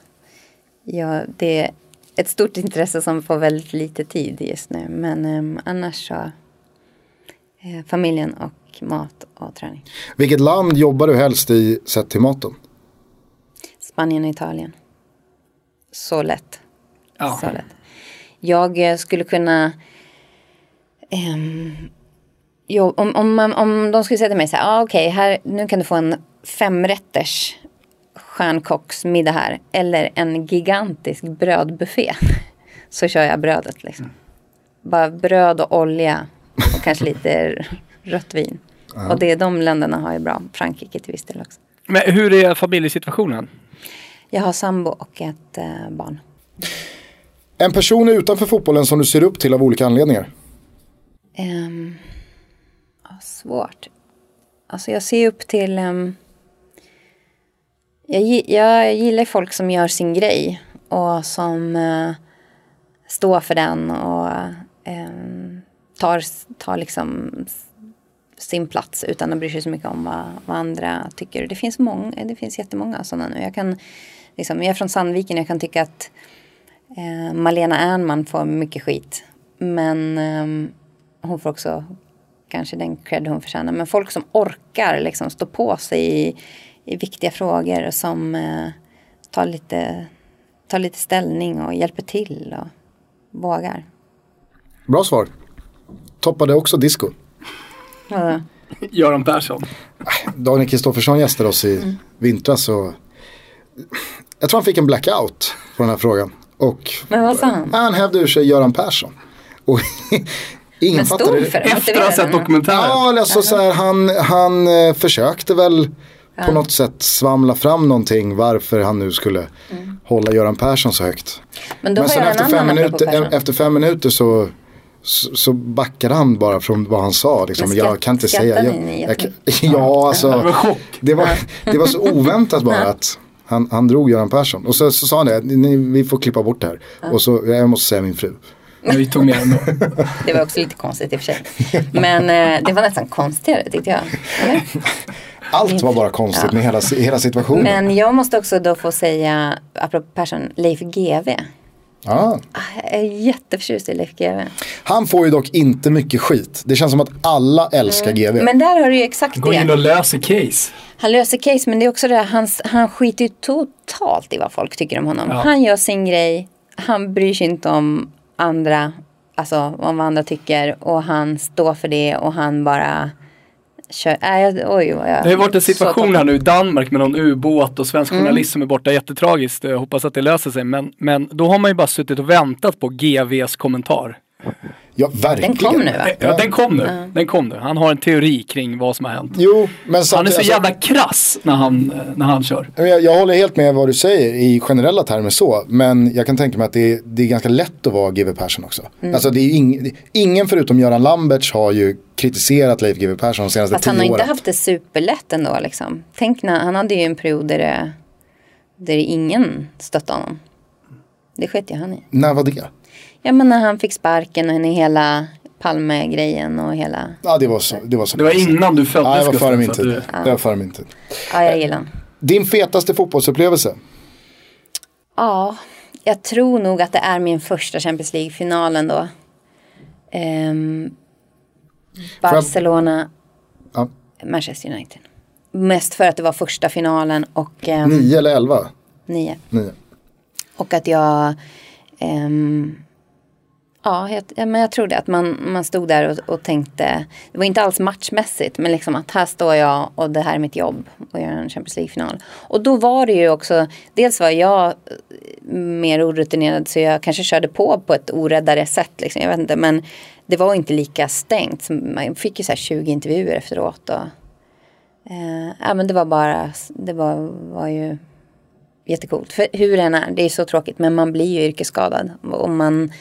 jag, det är ett stort intresse som får väldigt lite tid just nu. Men eh, annars så eh, familjen och mat och träning. Vilket land jobbar du helst i sett till maten? Spanien och Italien. Så lätt. Ja. Så lätt. Jag eh, skulle kunna... ehm, jo, om, om, man, om de skulle säga till mig så här, ah, okej, här, nu kan du få en femrätters stjärnkocksmiddag här. Eller en gigantisk brödbuffé. *laughs* Så kör jag brödet liksom. Bara bröd och olja och kanske lite rött vin. Och det de länderna har ju bra. Frankrike till viss del också. Men hur är familjesituationen? Jag har sambo och ett eh, barn. En person utanför fotbollen som du ser upp till av olika anledningar. Um, ja, svårt. Alltså jag ser upp till... Um, jag, jag gillar folk som gör sin grej och som uh, står för den och um, tar, tar liksom sin plats utan att bry sig så mycket om vad, vad andra tycker. Det finns, många, det finns jättemånga sådana nu. Jag, kan, liksom, jag är från Sandviken, och jag kan tycka att eh, Malena Ernman får mycket skit. Men ehm, hon får också kanske den cred hon förtjänar. Men folk som orkar liksom stå på sig i, i viktiga frågor och som eh, tar, lite, tar lite ställning och hjälper till och vågar. Bra svar. Toppade också disco. Vadå? Göran Persson. Daniel Kristoffersson gästade oss i Mm. vintras och jag tror han fick en blackout på den här frågan. Och Men vad sa han? han hävde ur sig Göran Persson. Och ingen Men stod för det. Efter att ha sett han. dokumentären. Ja, alltså så här, han, han eh, försökte väl på något sätt svamla fram någonting varför han nu skulle hålla Göran Persson så högt. Men då Men sen efter fem, minuter, efter fem minuter så, så, så backade han bara från vad han sa. Liksom. Men jag kan inte säga. Jag, jag, *laughs* ja, alltså. Det var chock. Det var, det var så *laughs* oväntat bara att han, han drog Göran Persson. Och så, så sa han det, ni, vi får klippa bort det här. Och så, jag måste säga min fru. Vi tog ner den då. *laughs* Det var också lite konstigt i och för sig. Men eh, det var nästan konstigare tyckte jag. Eller? Allt var bara konstigt med hela, hela situationen. Men jag måste också då få säga, apropå Persson, Leif GW. Ja. Jag är jätteförtjust i Leif GW. Han får ju dock inte mycket skit. Det känns som att alla älskar GV. Men där har du ju exakt Gå in det. och löser case. Han löser case men det är också det här, han, han skiter ju totalt i vad folk tycker om honom. Ja. Han gör sin grej, han bryr sig inte om andra, alltså om vad andra tycker och han står för det och han bara kör. Äh, jag, oj, jag, Det har varit en situation här nu i Danmark med någon ubåt och svensk Mm. journalist som är borta. Jättetragiskt. Jag hoppas att det löser sig. Men, men då har man ju bara suttit och väntat på GVs kommentar. Ja, verkligen. Den kom nu va? Ja, den kom nu. Den kom nu. Han har en teori kring vad som har hänt. Jo, men Han är så alltså, jävla krass när han, när han kör. Jag, jag håller helt med vad du säger i generella termer så. Men jag kan tänka mig att det är, det är ganska lätt att vara GW Persson också. Mm. Alltså det är ing, det- ingen förutom Göran Lamberts har ju kritiserat Leif GW Persson de senaste Fast han tio har inte åren. haft det superlätt ändå liksom. Tänk när, han hade ju en period där det, där det ingen stöttade honom. Det sket ju han i. När var det? Ja men när han fick sparken och hela Palme-grejen och hela, Ja det var så. Det var, så Det var innan du föddes Ja, det var före min tid. du- Det var före min tid. ja jag gillar honom. Din fetaste fotbollsupplevelse? Ja, jag tror nog att det är min första Champions League-finalen då. Ehm, Barcelona, Ja. Manchester United. Mest för att det var första finalen och ehm, Nio eller elva? nio. Nio. Och att jag... ehm, ja, jag, men jag tror det. Att man, man stod där och, och tänkte. Det var inte alls matchmässigt. Men liksom att här står jag och det här är mitt jobb. Och gör en Champions League-final. Och då var det ju också. Dels var jag eh, mer orutinerad. Så jag kanske körde på på ett oräddare sätt. Liksom, jag vet inte. Men det var inte lika stängt. Så Man fick ju så här 20 intervjuer efteråt. Och, eh, ja, men det var bara. Det var, var ju jättecoolt. För hur den är, det är så tråkigt. Men man blir ju yrkesskadad. Och man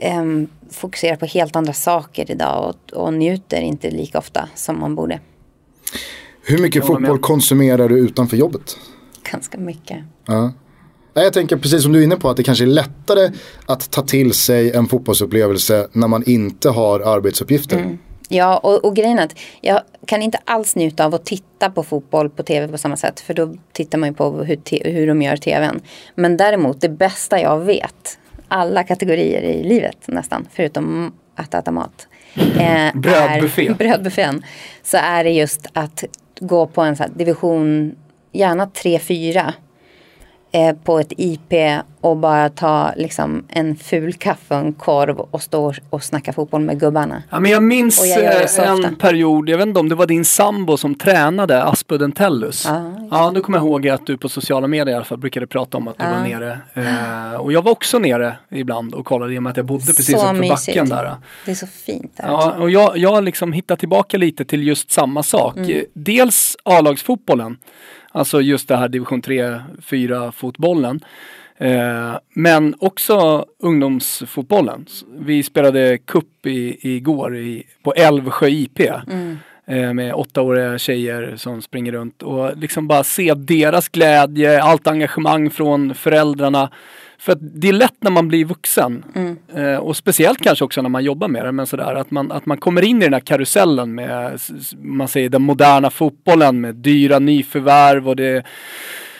ehm, fokuserar på helt andra saker idag. Och, och njuter inte lika ofta som man borde. Hur mycket fotboll konsumerar du utanför jobbet? Ganska mycket. Ja. Jag tänker precis som du är inne på att det kanske är lättare att ta till sig en fotbollsupplevelse när man inte har arbetsuppgifter. Ja, och, och grejen är att jag kan inte alls njuta av att titta på fotboll på tv på samma sätt. För då tittar man ju på hur, te- hur de gör tvn. Men däremot, det bästa jag vet, alla kategorier i livet nästan, förutom att äta mat. *laughs* Eh, Brödbuffé. Är, *laughs* brödbuffén. Så är det just att gå på en så division, gärna 3-4. Eh, på ett IP och bara ta liksom en ful kaffe och en korv och stå och snacka fotboll med gubbarna. Ja, men jag minns jag eh, en ofta. period, jag vet inte om det var din sambo som tränade Aspudden Tellus. Ja, Ja, då kommer jag ihåg att du på sociala medier i alla fall brukade prata om att du Ja. var nere. Eh, och jag var också nere ibland och kollade i och med att jag bodde precis uppför backen där. Det är så fint där. Ja, och jag, har liksom hittat tillbaka lite till just samma sak. Mm. Dels A-lagsfotbollen, alltså just det här division 3-4 fotbollen. Eh, men också ungdomsfotbollen. Vi spelade cup i, igår i, på Älvsjö IP. Mm. Eh, med åttaåriga tjejer som springer runt och liksom bara se deras glädje, allt engagemang från föräldrarna. För att det är lätt när man blir vuxen eh, och speciellt kanske också när man jobbar med det, men sådär att man, att man kommer in i den här karusellen med, man säger den moderna fotbollen med dyra nyförvärv och det,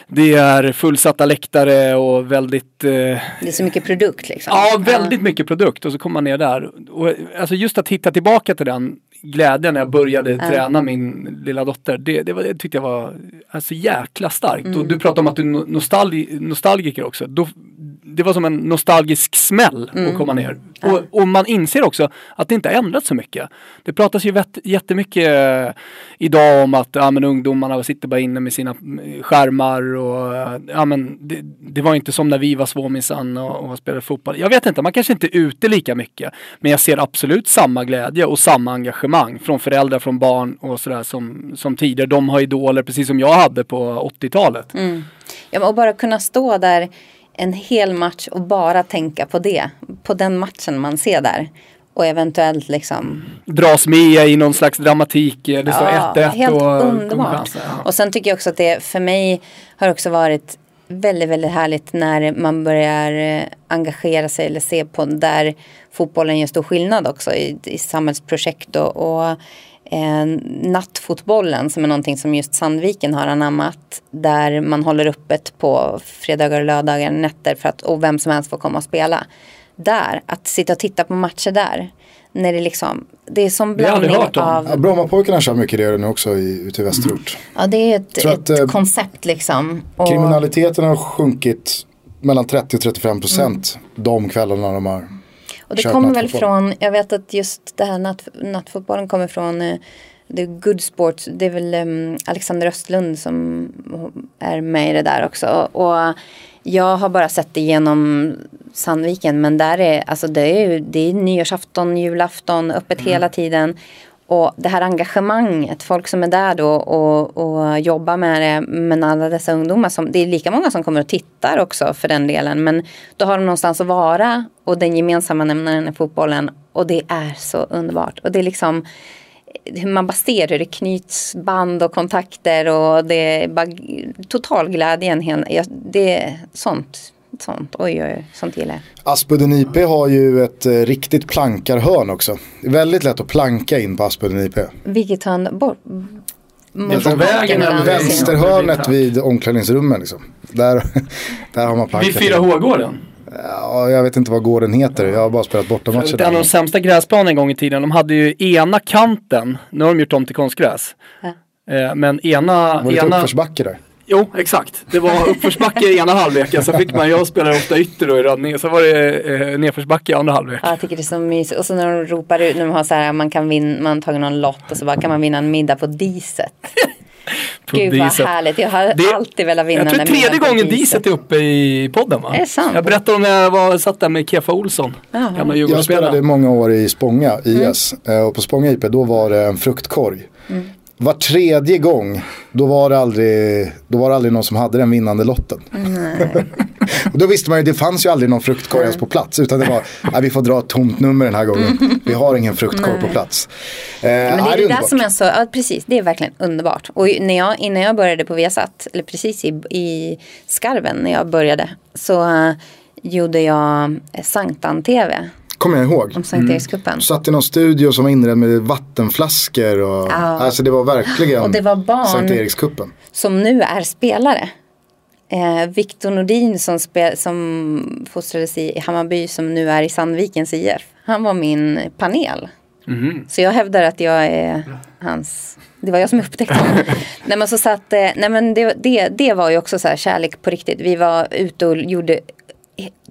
det är fullsatta läktare och väldigt eh, Det är så mycket produkt liksom. Ja, väldigt mycket produkt och så kommer man ner där. Och, alltså just att hitta tillbaka till den glädjen när jag började träna min lilla dotter. Det, det, var, det tyckte jag var alltså, jäkla starkt. Och du pratade om att du är no- nostalgi, nostalgiker också. Då, det var som en nostalgisk smäll Mm. att komma ner. Och, och man inser också att det inte har ändrats så mycket. Det pratas ju vet, jättemycket eh, idag om att ja, men ungdomarna sitter bara inne med sina mm, skärmar och eh, ja, men det, det var inte som när vi var små minsann och, och spelade fotboll. Jag vet inte, man kanske inte är ute lika mycket. Men jag ser absolut samma glädje och samma engagemang från föräldrar, från barn och sådär som, som tidigare. De har idoler precis som jag hade på 80-talet. Ja, men och bara kunna stå där en hel match och bara tänka på det. På den matchen man ser där. Och eventuellt liksom. Dras med i någon slags dramatik. Det står 1-1 helt och underbart. ja. Och sen tycker jag också att det för mig har också varit väldigt, väldigt härligt när man börjar eh, engagera sig eller se på där fotbollen gör stor skillnad också i, i samhällsprojekt och, och eh, nattfotbollen som är någonting som just Sandviken har anammat där man håller öppet på fredagar och lördagar, nätter för att och vem som helst får komma och spela. Där, att sitta och titta på matcher där. När det liksom, det är som blandning av Ja, Brommapojkarna kör mycket det nu också i, ute i västerort. Ja, det är ett, Tror att, ett eh, koncept liksom. Och, Kriminaliteten har sjunkit mellan 30 och 35 procent de kvällarna de har och det kommer väl från, jag vet att just det här natt, nattfotbollen kommer från eh, The Good Sports. Det är väl um, Alexander Östlund som är med i det där också. Och jag har bara sett det genom Sandviken. Men där är, alltså det är, ju- det är nyårsafton, julafton, öppet hela tiden. Och det här engagemanget, folk som är där då och, och jobbar med det. Men alla dessa ungdomar, som, det är lika många som kommer och tittar också för den delen. Men då har de någonstans att vara och den gemensamma nämnaren är fotbollen. Och det är så underbart. Och det är liksom hur man bara ser hur det knyts band och kontakter och det är bara total glädje. Det är sånt, sånt, oj oj, oj, sånt gillar jag. Aspudden IP har ju ett eh, riktigt plankarhörn också. Det är väldigt lätt att planka in på Aspudden IP. Vilket hörn bort? Från vägen eller? Vänsterhörnet vid omklädningsrummen liksom. Där, *laughs* där har man plankat Vid in. 4H-gården. Ja, jag vet inte vad gården heter. Jag har bara spelat bortamatcher En av de där. sämsta gräsplanen en gång i tiden. De hade ju ena kanten, nu har de gjort om till konstgräs. Eh, Men ena... Det var lite ena uppförsbacke där. Jo, exakt. Det var uppförsbacke i ena halvleken. Så fick man, jag spelar ofta ytter då i räddning. Så var det eh, nedförsbacke i andra halvlek. Ja, jag tycker det är så mysigt. Och så när de ropar ut, när de har så här, man kan vinna, man har tagit någon lott och så bara kan man vinna en middag på Diset. *laughs* På Gud vad Diset. härligt, jag har Det- alltid velat vinna Jag tror tredje gången Diset är uppe i podden va? Är det sant? Jag berättade om när jag var, satt där med Kefa Olsson. Gamla Jag spelade många år i Spånga IS. Mm. Eh, Och på Spånga IP då var det en fruktkorg. Mm. Var tredje gång då var, det aldrig, då var det aldrig någon som hade den vinnande lotten. *laughs* och då visste man ju, det fanns ju aldrig någon fruktkorg ens på plats. Utan det var, nej, vi får dra ett tomt nummer den här gången. Vi har ingen fruktkorg på plats. Eh, Men det är det där som är så, ja precis, det är verkligen underbart. Och när jag, innan jag började på Viasat, eller precis i, i Skarven när jag började, så eh, gjorde jag eh, Sanktan-TV Kommer jag ihåg. om Sankt Erikscupen. Satt i någon studio som var inredd med vattenflaskor. Och, Ja. Alltså det var verkligen Och det var barn. Sankt Erikskuppen. Som nu är spelare. Eh, Viktor Nordin som, spe, som fostrades i Hammarby som nu är i Sandvikens IF. Han var min panel. Så jag hävdar att jag är hans, det var jag som upptäckte honom. *laughs* nej men så satt, eh, nej men det, det, det var ju också så här kärlek på riktigt. Vi var ute och gjorde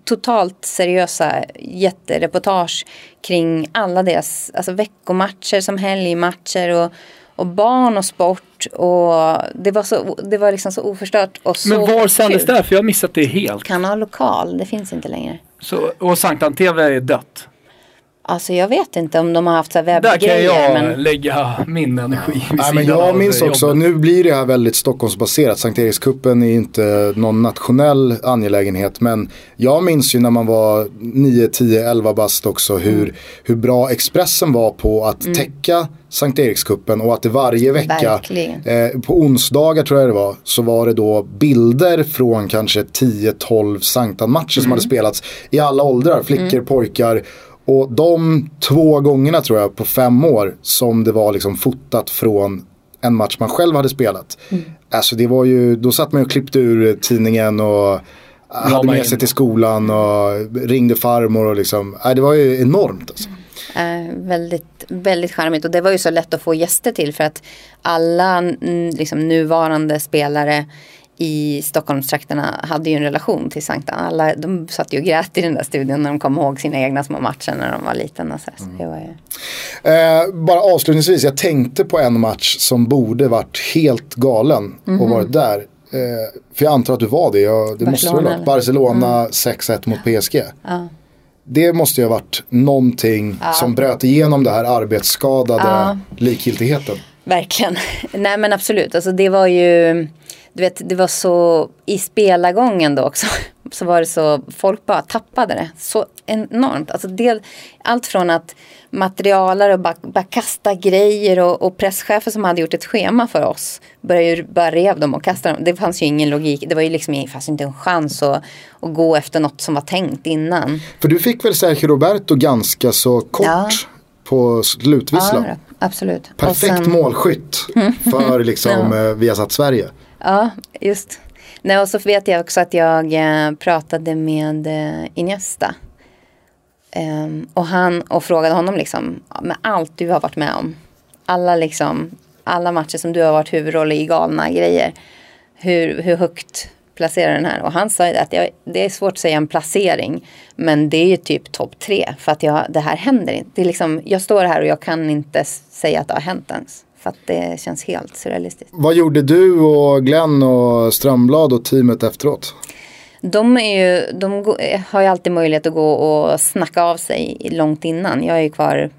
totalt seriösa jättereportage kring alla deras alltså veckomatcher som helgmatcher och, och barn och sport. Och det var, så, det var liksom så oförstört och så Men var sändes det? För jag har missat det helt. Kanal Lokal, det finns inte längre. Så, och Sanktan TV är dött. Alltså jag vet inte om de har haft så här Där kan webbgrejer. jag Men... lägga min energi vid Nej, men jag minns också, jobbet. nu blir det här väldigt Stockholmsbaserat. Sankt Erikskuppen är inte någon nationell angelägenhet. Men jag minns ju när man var 9, 10, 11 bast också hur, Mm. hur bra Expressen var på att täcka Sankt Erikskuppen och att det varje vecka eh, på onsdagar tror jag det var så var det då bilder från kanske 10-12 Sanktan-matcher som hade spelats i alla åldrar, flickor, pojkar. Och de två gångerna tror jag på fem år som det var liksom fotat från en match man själv hade spelat. Alltså det var ju, då satt man och klippte ur tidningen och hade man med in. sig till skolan och ringde farmor och liksom, nej, det var ju enormt alltså. Eh, väldigt, väldigt charmigt och det var ju så lätt att få gäster till för att alla mm, liksom, nuvarande spelare i Stockholmstrakterna hade ju en relation till Sankta. Alla, de satt ju och grät i den där studion när de kom ihåg sina egna små matcher när de var liten. Och så. Mm. Så var ju... eh, bara avslutningsvis, jag tänkte på en match som borde varit helt galen mm -hmm. och mhm. varit där. Eh, för jag antar att du var det, jag, det Barcelona, måste Barcelona mm. 6-1 mot PSG. Ja. Det måste ju ha varit någonting ja. som bröt igenom det här arbetsskadade ja. likgiltigheten. Verkligen. *laughs* Nej men absolut, alltså det var ju, du vet det var så i spelargången då också. *laughs* Så var det så, folk bara tappade det så enormt. Alltså det, allt från att materialare och bara, bara kasta grejer och, och presschefer som hade gjort ett schema för oss började ju bara rev dem och kasta dem. Det fanns ju ingen logik. Det var ju liksom fanns inte en chans att, att gå efter något som var tänkt innan. För du fick väl Sergio Roberto ganska så kort ja. på slutvisslan? Ja, absolut. Perfekt sen... målskytt för liksom *laughs* ja. Eh, Viasat Sverige. Ja, just. Nej, och så vet jag också att jag eh, pratade med eh, Iniesta Um, och han och frågade honom liksom med allt du har varit med om. Alla liksom, alla matcher som du har varit huvudroll i galna grejer. Hur, hur högt placerar den här? Och han sa att jag, det är svårt att säga en placering. Men det är ju typ topp tre. För att jag, det här händer inte. Det är liksom, jag står här och jag kan inte säga att det har hänt ens. För att det känns helt surrealistiskt. Vad gjorde du och Glenn och Strömblad och teamet efteråt? de, ju, de har ju alltid möjlighet att gå och snacka av sig långt innan. Jag är ju kvar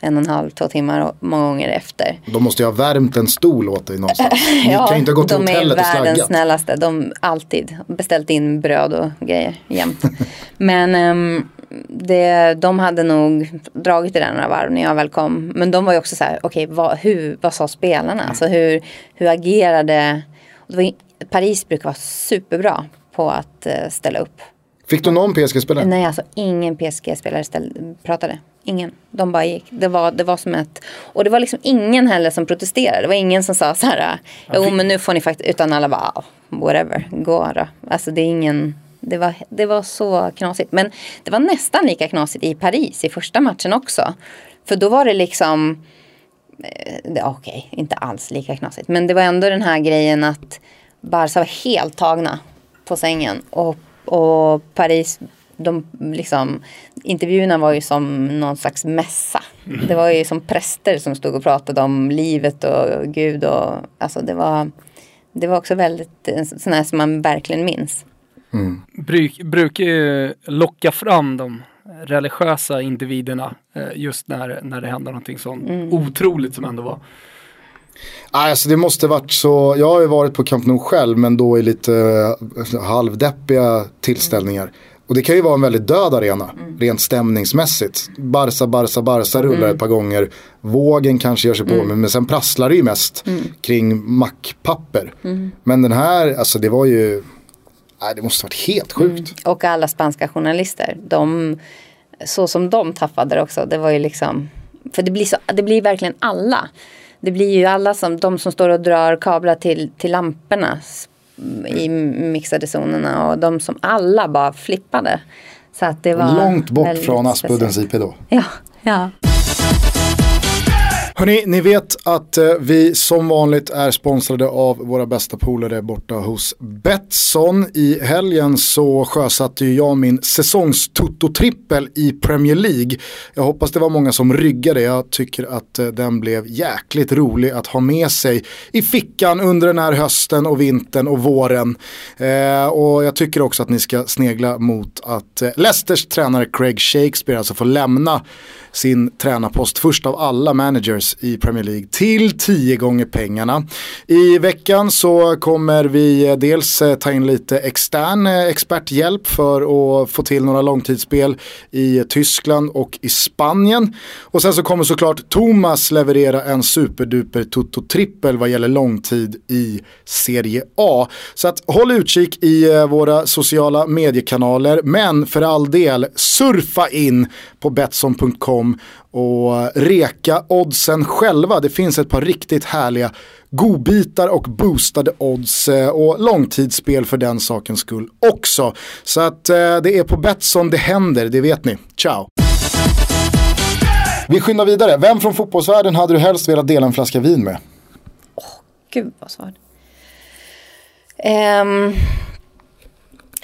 en och en halv, två timmar och många gånger efter. De måste ju ha värmt en stol åt dig någonstans. *laughs* Ni ja, kan inte ha gått till hotellet och slaggat. De är världens snällaste. De alltid beställt in bröd och grejer jämt. *laughs* Men um, det, de hade nog dragit i den några varv när jag väl kom. Men de var ju också så här, okej, okay, vad, vad sa spelarna? Alltså hur, hur agerade... Var, Paris brukar vara superbra på att uh, ställa upp. Fick du någon PSG-spelare? Nej, alltså ingen PSG-spelare pratade. Ingen. De bara gick. Det var, det var som ett... Och det var liksom ingen heller som protesterade. Det var ingen som sa så här. Jo, men nu får ni faktiskt... Utan alla bara, oh, whatever, gå då. Alltså det är ingen... Det var, det var så knasigt. Men det var nästan lika knasigt i Paris i första matchen också. För då var det liksom... Eh, okej, okay, inte alls lika knasigt. Men det var ändå den här grejen att Barca var helt tagna på sängen. Och, och Paris, de liksom, intervjuerna var ju som någon slags mässa. Mm. Det var ju som präster som stod och pratade om livet och Gud och alltså det var, det var också väldigt sådana här som man verkligen minns. Mm. Bruk, brukar ju locka fram de religiösa individerna eh, just när, när det händer någonting sånt mm. otroligt som ändå var. Alltså det måste varit så, jag har ju varit på Camp Nou själv men då i lite uh, halvdeppiga tillställningar. Och det kan ju vara en väldigt död arena, mm. rent stämningsmässigt. Barca, Barca, Barca rullar mm. ett par gånger. Vågen kanske gör sig på, mm. men, men sen prasslar det ju mest mm. kring mackpapper. Mm. Men den här, alltså det var ju, nej, det måste varit helt sjukt. Mm. Och alla spanska journalister, de, så som de tappade också, det var ju liksom, för det blir, så, det blir verkligen alla det blir ju alla som, de som står och drar kablar till, till lamporna i mixade zonerna och de som alla bara flippade. Så att det var Långt bort från Aspuddens IP då. Ja, ja. Hörni, ni vet att eh, vi som vanligt är sponsrade av våra bästa polare borta hos Betsson. I helgen så sjösatte jag min säsongstutto-trippel i Premier League. Jag hoppas det var många som ryggade. Jag tycker att eh, den blev jäkligt rolig att ha med sig i fickan under den här hösten och vintern och våren. Eh, och jag tycker också att ni ska snegla mot att eh, Leicesters tränare Craig Shakespeare alltså får lämna sin tränarpost först av alla managers i Premier League till tio gånger pengarna. I veckan så kommer vi eh, dels eh, ta in lite extern eh, experthjälp för att få till några långtidsspel i Tyskland och i Spanien. Och sen så kommer såklart Thomas leverera en superduper toto-trippel vad gäller långtid i Serie A. Så att håll utkik i våra sociala mediekanaler men för all del surfa in på Betsson.com och reka oddsen själva. Det finns ett par riktigt härliga godbitar och boostade odds eh, och långtidsspel för den sakens skull också. Så att eh, det är på Betsson det händer, det vet ni. Ciao! Vi skyndar vidare. Vem från fotbollsvärlden hade du helst velat dela en flaska vin med? Åh, oh, gud vad svårt. Um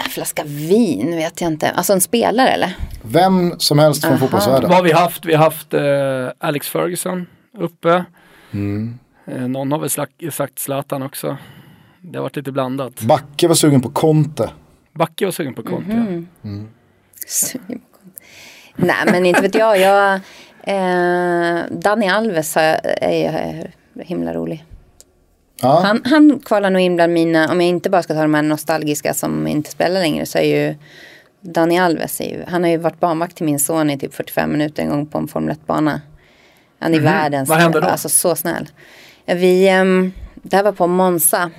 en flaska vin vet jag inte. Alltså en spelare eller? Vem som helst från Aha. fotbollsvärlden. Vad har vi haft? Vi har haft eh, Alex Ferguson uppe. Mm. Eh, någon har väl slag- sagt Zlatan också. Det har varit lite blandat. Backe var sugen på Conte. Backe var sugen på Conte. Mhm. Sugen på konst. Nej men inte vet jag. jag eh, Dani Alves har- är ju himla rolig. Ja. Han, han kvalar nog in bland mina, om jag inte bara ska ta de här nostalgiska som inte spelar längre så är ju Dani Alves, ju, han har ju varit barnvakt till min son i typ 45 minuter en gång på en Formel 1-bana. Han är världens, Vad hände då? alltså så snäll. Vi, um, det här var på Monza,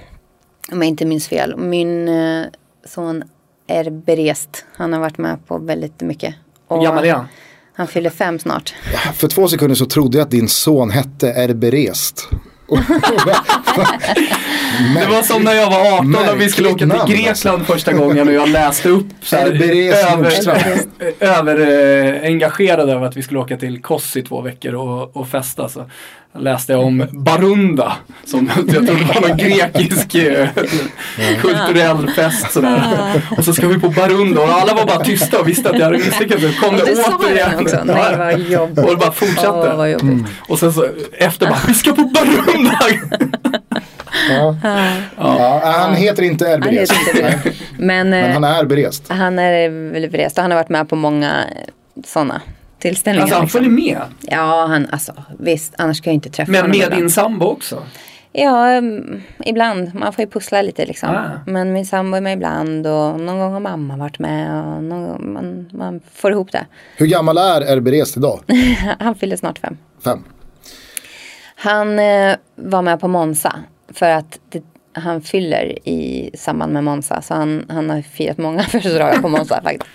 om jag inte minns fel. Min eh, son är berest, han har varit med på väldigt mycket. Hur gammal är han? Han fyller fem snart. För två sekunder så trodde jag att din son hette Erberest. Det var som när jag var 18 och vi skulle åka till namn, Grekland första gången och jag läste upp så här, Erberes Nordstrand. över, över eh, engagerad över att vi skulle åka till Kos i två veckor och, och festa. Så läste jag om Barunda som jag trodde var någon grekisk eh, kulturell fest sådär. Och så ska vi på Barunda och alla var bara tysta och visste att jag hade misslyckats. Så kom det återigen. det också. Nej vad jobbigt. Och det bara fortsatte. Vad jobbigt. Och sen så efter bara, vi ska på Barunda! Ja. Ja, han heter inte Han Erberest. heter inte det. *laughs* Men, Men eh, han är berest. Han är väldigt berest och han har varit med på många sådana tillställningar. Alltså han liksom. följer med. Ja, han, alltså visst, annars ska jag inte träffa Men honom. med ibland. din sambo också? Ja, mm, ibland. Man får ju pussla lite liksom. Ah. Men min sambo är med ibland och någon gång har mamma varit med och någon gång, man, man får ihop det. Hur gammal är Erberest idag? *laughs* Han fyller snart fem. Fem. Han eh, var med på Monza för att det, han fyller i samband med Monza. Så han, han har firat många *laughs* födelsedagar på Monza faktiskt.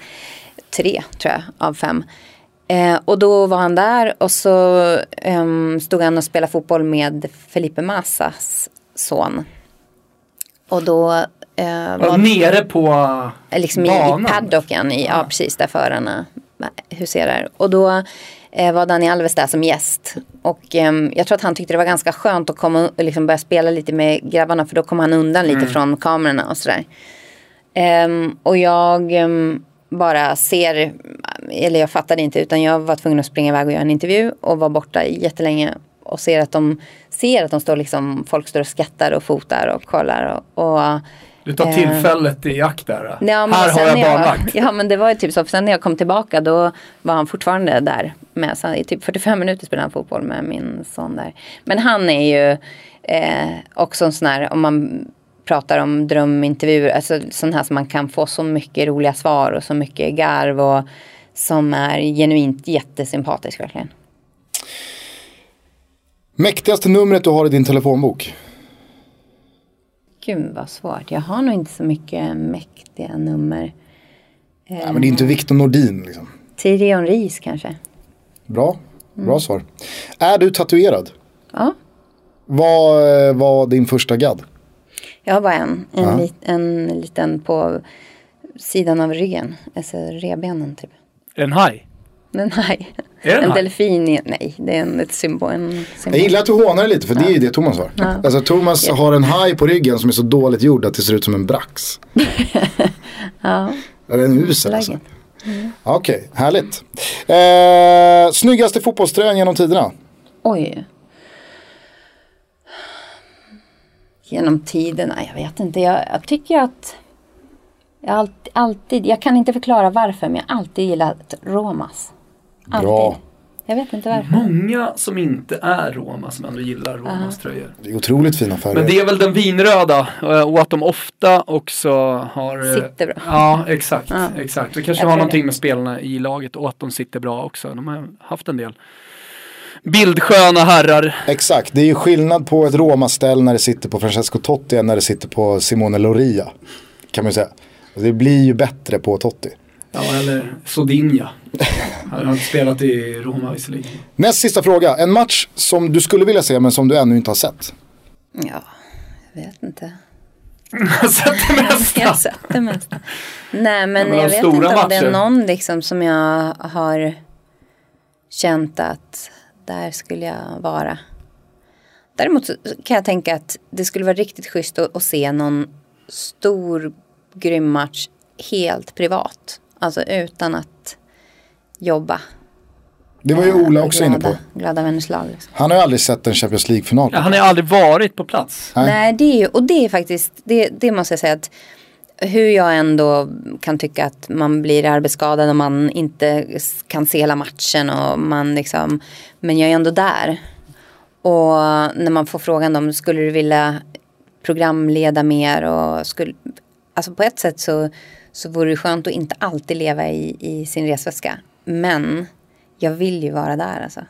Tre tror jag av fem. Eh, och då var han där och så ehm, stod han och spelade fotboll med Felipe Massas son. Och då eh, Var nere på liksom i, i banan? paddocken, i, ja. precis där förarna huserar. Och då eh, var Dani Alves där som gäst. Och ehm, jag tror att han tyckte det var ganska skönt att komma och liksom börja spela lite med grabbarna för då kom han undan lite från kamerorna och sådär. Ehm, och jag ehm, bara ser, eller jag fattade inte utan jag var tvungen att springa iväg och göra en intervju och var borta jättelänge och ser att de ser att de står liksom, folk står och skrattar och fotar och kollar och, och Du tar Eh. tillfället i akt där. Ja, Här har jag barnvakt. *laughs* Ja men det var ju typ så. För sen när jag kom tillbaka då var han fortfarande där. Med, så I typ 45 minuter spelade han fotboll med min son där. Men han är ju eh, också en sån här, om man pratar om drömintervjuer, alltså sån här som man kan få så mycket roliga svar och så mycket garv och som är genuint jättesympatisk verkligen. Mäktigaste numret du har i din telefonbok? Gud vad svårt. Jag har nog inte så mycket mäktiga nummer. Ja, men det är inte Victor Nordin liksom. Tyrion Ris kanske. Bra, bra svar. Är du tatuerad? Ja. Vad eh, var din första gadd? Jag har bara en. En, Ja. lit, en liten på sidan av ryggen. Alltså rebenen typ. En haj. Är det en en haj? delfin. är- Nej, det är en ett symbol. En symbol. Jag gillar att du hånar lite för det är ju det Thomas har. Ja. Alltså Thomas har en haj på ryggen som är så dåligt gjord att det ser ut som en brax. *laughs* Ja, Ja, den är usel alltså. läget. Okej, härligt. Eh, snyggaste fotbollströjan genom tiderna? Oj. Genom tiderna, jag vet inte. Jag, jag tycker att jag alltid, alltid, jag kan inte förklara varför, men jag har alltid gillat Romas. Alltid. Bra. Jag vet inte varför. Många som inte är Roma som ändå gillar Romas tröjor. Det är otroligt fina färger. Men det är väl den vinröda eh, och att de ofta också har eh, Sitter bra. Ja, exakt. Ja. exakt. Det kanske Jag har någonting det. med spelarna i laget och att de sitter bra också. De har haft en del bildsköna herrar. Exakt, det är ju skillnad på ett Roma-ställ när det sitter på Francesco Totti än när det sitter på Simone Loria. Kan man ju säga. Det blir ju bättre på Totti. Ja, eller Sodinja. Han har inte spelat i Roma visserligen. Näst sista fråga, en match som du skulle vilja se men som du ännu inte har sett. Ja, jag vet inte. Sett det mesta. Jag har sett det mesta. Nej men, Ja, men jag vet inte om det är någon liksom som jag har känt att där skulle jag vara. Däremot så kan jag tänka att det skulle vara riktigt schysst att, att se någon stor grym match helt privat. Alltså utan att jobba. Det var ju Ola också glada, inne på. Glada vänners lag. Liksom. Han har ju aldrig sett en Champions League-final. Ja, han har aldrig varit på plats. Nej. Nej, det är ju, och det är faktiskt, det, det måste jag säga att hur jag ändå kan tycka att man blir arbetsskadad och man inte kan se hela matchen och man liksom, men jag är ändå där. Och när man får frågan om skulle du vilja programleda mer och skulle, alltså på ett sätt så, så vore det skönt att inte alltid leva i, i sin resväska. Men jag vill ju vara där alltså.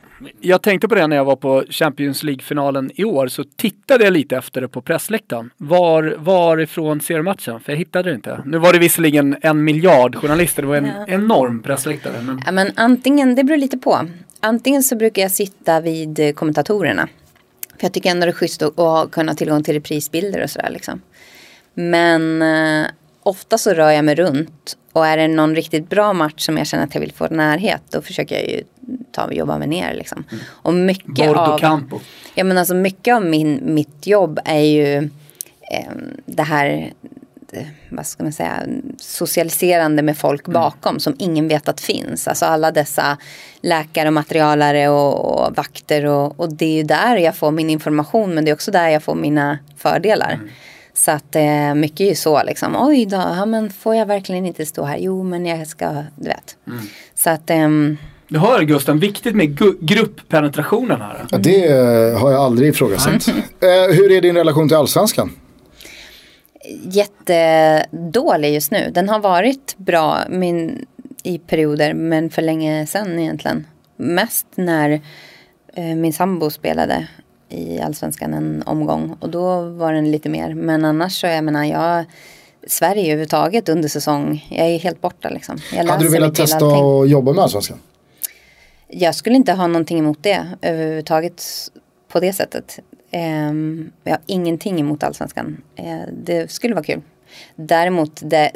Jag tänkte på det när jag var på Champions League-finalen i år så tittade jag lite efter det på pressläktaren. Var, varifrån ser du matchen? För jag hittade det inte. Nu var det visserligen en miljard journalister, det var en Ja. enorm pressläktare. Men... Ja, men antingen, det beror lite på. Antingen så brukar jag sitta vid eh, kommentatorerna. För jag tycker ändå det är schysst att, att kunna ha tillgång till reprisbilder och sådär liksom. Men eh, ofta så rör jag mig runt. Och är det någon riktigt bra match som jag känner att jag vill få närhet. Då försöker jag ju ta och jobba mig ner liksom. Och mycket Bordo av... Campo. Ja men alltså mycket av min, mitt jobb är ju eh, det här, vad ska man säga, socialiserande med folk bakom som ingen vet att finns. Alltså alla dessa läkare och materialare och, och vakter och, och det är ju där jag får min information men det är också där jag får mina fördelar. Så att eh, mycket är ju så liksom, oj då, ja, men får jag verkligen inte stå här? Jo men jag ska, du vet. Så att ehm, Du hör Gusten, viktigt med gu- grupppenetrationen här. Ja, det eh, har jag aldrig ifrågasatt. *laughs* Eh, hur är din relation till allsvenskan? jättedålig just nu. Den har varit bra min, i perioder men för länge sedan egentligen. Mest när eh, min sambo spelade i allsvenskan en omgång och då var den lite mer. Men annars så jag menar jag Sverige överhuvudtaget under säsong. Jag är helt borta liksom. Jag Hade du velat testa att jobba med allsvenskan? Jag skulle inte ha någonting emot det överhuvudtaget på det sättet. Ehm, jag har ingenting emot allsvenskan. Eh, det skulle vara kul. Däremot det,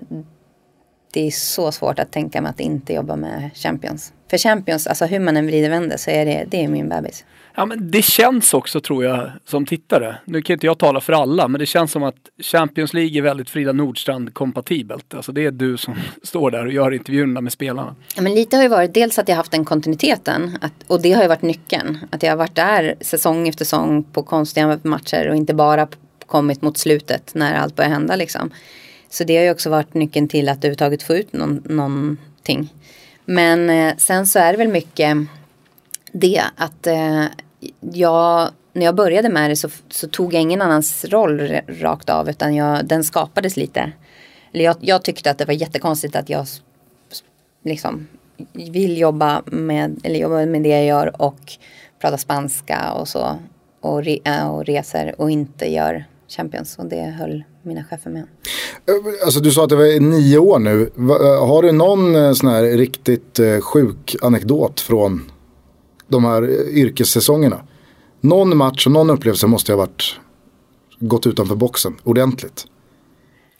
det är så svårt att tänka mig att inte jobba med Champions. För Champions, alltså hur man än vrider vänder så är det, det är min bebis. Ja, men det känns också tror jag som tittare. Nu kan inte jag tala för alla, men det känns som att Champions League är väldigt Frida Nordstrand kompatibelt. Alltså det är du som *laughs* står där och gör intervjuerna med spelarna. Ja, men lite har ju varit dels att jag haft den kontinuiteten att, och det har ju varit nyckeln. Att jag har varit där säsong efter säsong på konstiga matcher och inte bara kommit mot slutet när allt börjar hända liksom. Så det har ju också varit nyckeln till att överhuvudtaget få ut någon, någonting. Men eh, sen så är det väl mycket det att eh, jag, när jag började med det så, så tog jag ingen annans roll rakt av utan jag, den skapades lite. Eller jag, jag tyckte att det var jättekonstigt att jag liksom vill jobba med, eller jobba med det jag gör och prata spanska och så. Och, re, äh, och reser och inte gör Champions. Och det höll mina chefer med. Eh, alltså du sa att det var nio år nu. Eh, har du någon eh, sån här riktigt sjuk anekdot från de här eh, yrkessäsongerna? Någon match och någon upplevelse måste ha varit gått utanför boxen ordentligt.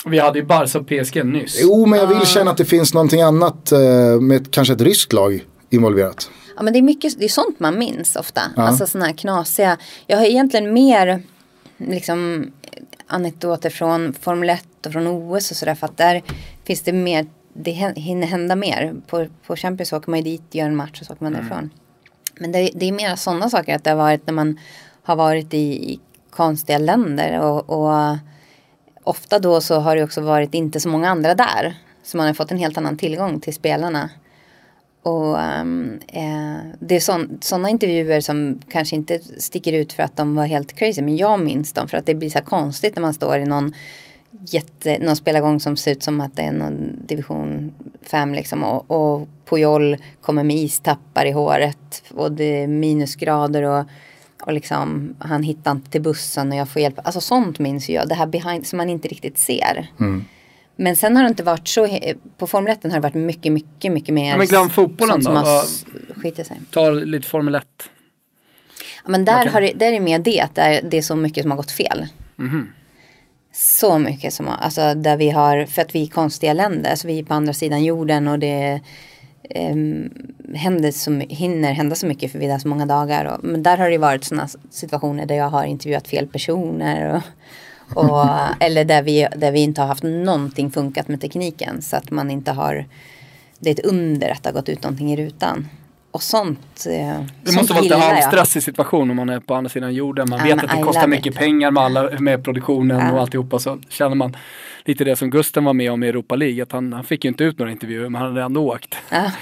Vi hade ju Barca och PSG nyss. Jo, men jag vill känna att det finns någonting annat eh, med kanske ett ryskt lag involverat. Ja men det är mycket, det är sånt man minns ofta. Ja. Alltså sådana här knasiga. Jag har egentligen mer liksom anekdoter från Formel 1 och från OS och sådär. För att där finns det mer, det hinner hända mer. På, på Champions åker man ju dit, gör en match och så åker man därifrån. Men det, det är mer sådana saker att det har varit när man har varit i, i konstiga länder. Och, och ofta då så har det också varit inte så många andra där. Så man har fått en helt annan tillgång till spelarna. Och um, eh, det är sådana intervjuer som kanske inte sticker ut för att de var helt crazy. Men jag minns dem för att det blir så här konstigt när man står i någon, jätte, någon spelargång som ser ut som att det är någon division 5 liksom. Och, och Pujol kommer med istappar i håret och det är minusgrader och, och liksom han hittar inte till bussen och jag får hjälp. Alltså sånt minns jag. Det här behind som man inte riktigt ser. Men sen har det inte varit så, på Formel 1 har det varit mycket, mycket, mycket mer. Ja, men glöm fotbollen då, har vad- s- skitit sig. Ta lite Formel 1. Ja, men där, Okej. har det, där är det mer det, att det är, det är så mycket som har gått fel. Mhm. Så mycket som alltså där vi har, för att vi är konstiga länder, alltså vi är på andra sidan jorden och det um, händer så, hinner hända så mycket för vi är där så många dagar. Och, men där har det varit sådana situationer där jag har intervjuat fel personer och, Och, *laughs* eller där vi, där vi inte har haft någonting funkat med tekniken. Så att man inte har, det är ett under att det har gått ut någonting i rutan. Och sånt, eh, Det sånt måste vara lite halvstressig situation om man är på andra sidan jorden. Man Ja, vet att det I kostar mycket it. pengar med, alla, med produktionen Ja. och alltihopa. Så känner man lite det som Gusten var med om i Europa League. Att han, han fick ju inte ut några intervjuer men han hade ändå åkt. Ja. Att,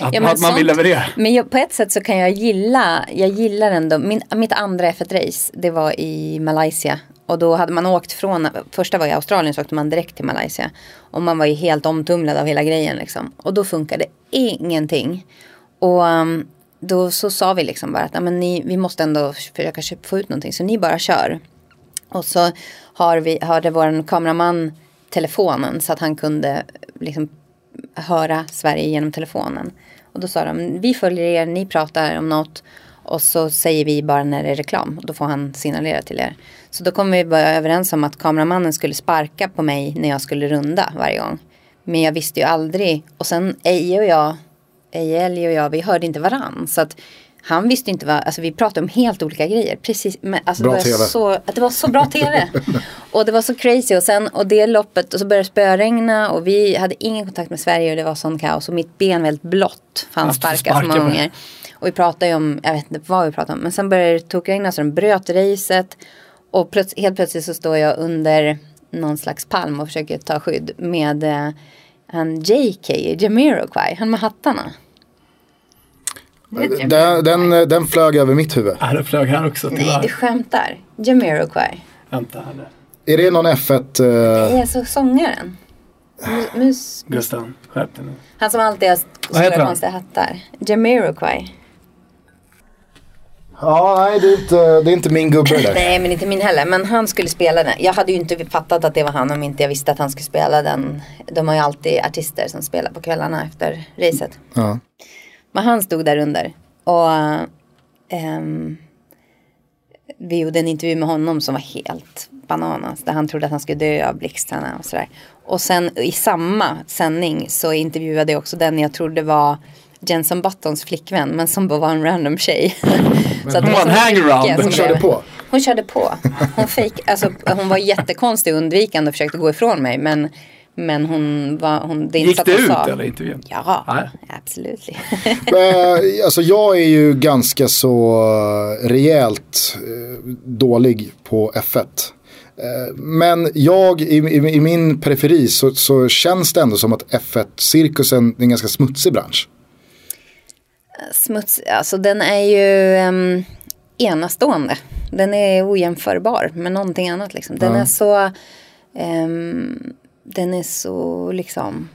Ja, att men man sånt- vill leverera. Men jag, på ett sätt så kan jag gilla, jag gillar ändå, min, mitt andra F1-race det var i Malaysia. Och då hade man åkt från, första var i Australien så åkte man direkt till Malaysia. Och man var ju helt omtumlad av hela grejen liksom. Och då funkade ingenting. Och um, då så sa vi liksom bara att men ni, vi måste ändå försöka få ut någonting. Så ni bara kör. Och så har vi, hörde vår kameraman telefonen så att han kunde liksom höra Sverige genom telefonen. Och då sa de, vi följer er, ni pratar om något och så säger vi bara när det är reklam. Och då får han signalera till er. Så då kom vi bara överens om att kameramannen skulle sparka på mig när jag skulle runda varje gång. Men jag visste ju aldrig. Och sen Eje och jag, Eje, Ellie och jag, vi hörde inte varann. Så att han visste inte vad, alltså vi pratade om helt olika grejer. Precis, men alltså Bra det, var TV. så, att det var så bra tv. *laughs* och det var så crazy och sen, och det loppet, och så började det spöregna och vi hade ingen kontakt med Sverige och det var sån kaos. Och mitt ben helt blått, för han sparkade så många gånger. Och vi pratade ju om, jag vet inte vad vi pratade om, men sen började det tokregna så de bröt racet. Och plöts- helt plötsligt så står jag under någon slags palm och försöker ta skydd med eh, han JK, Jamiroquai, han med hattarna. Den, den, den flög över mitt huvud. Ja, det flög här också Nej, tyvärr. du skämtar. Jamiroquai. Vänta här nu. Är det någon F1? eh, Nej, alltså sångaren. Mu- Mus, Gustav, skärp dig nu. han som alltid har stora konstiga hattar. Jamiroquai. Ja, nej det är, inte, det är inte min gubbe där. Nej, men inte min heller. Men han skulle spela den. Jag hade ju inte fattat att det var han om inte jag visste att han skulle spela den. De har ju alltid artister som spelar på kvällarna efter racet. Ja. Men han stod där under. Och ehm, vi gjorde en intervju med honom som var helt bananas. Där han trodde att han skulle dö av blixtarna och sådär. Och sen i samma sändning så intervjuade jag också den jag trodde var Jenson Buttons flickvän. Men som bara var en random tjej. *laughs* så att hon var en hangaround. Hon körde på. Hon körde på. Hon, fake, alltså, hon var jättekonstig och undvikande och försökte gå ifrån mig. Men, men hon var... Hon, det är Gick det ut sa, eller intervjun? Ja, absolut. *laughs* Eh, alltså jag är ju ganska så eh, rejält eh, dålig på F1. Eh, Men jag, i, i, i min periferi så, så känns det ändå som att F1-cirkusen är en ganska smutsig bransch. Smuts, alltså den är ju um, enastående. Den är ojämförbar med någonting annat liksom. Den Ja. är så, ehm, den är så liksom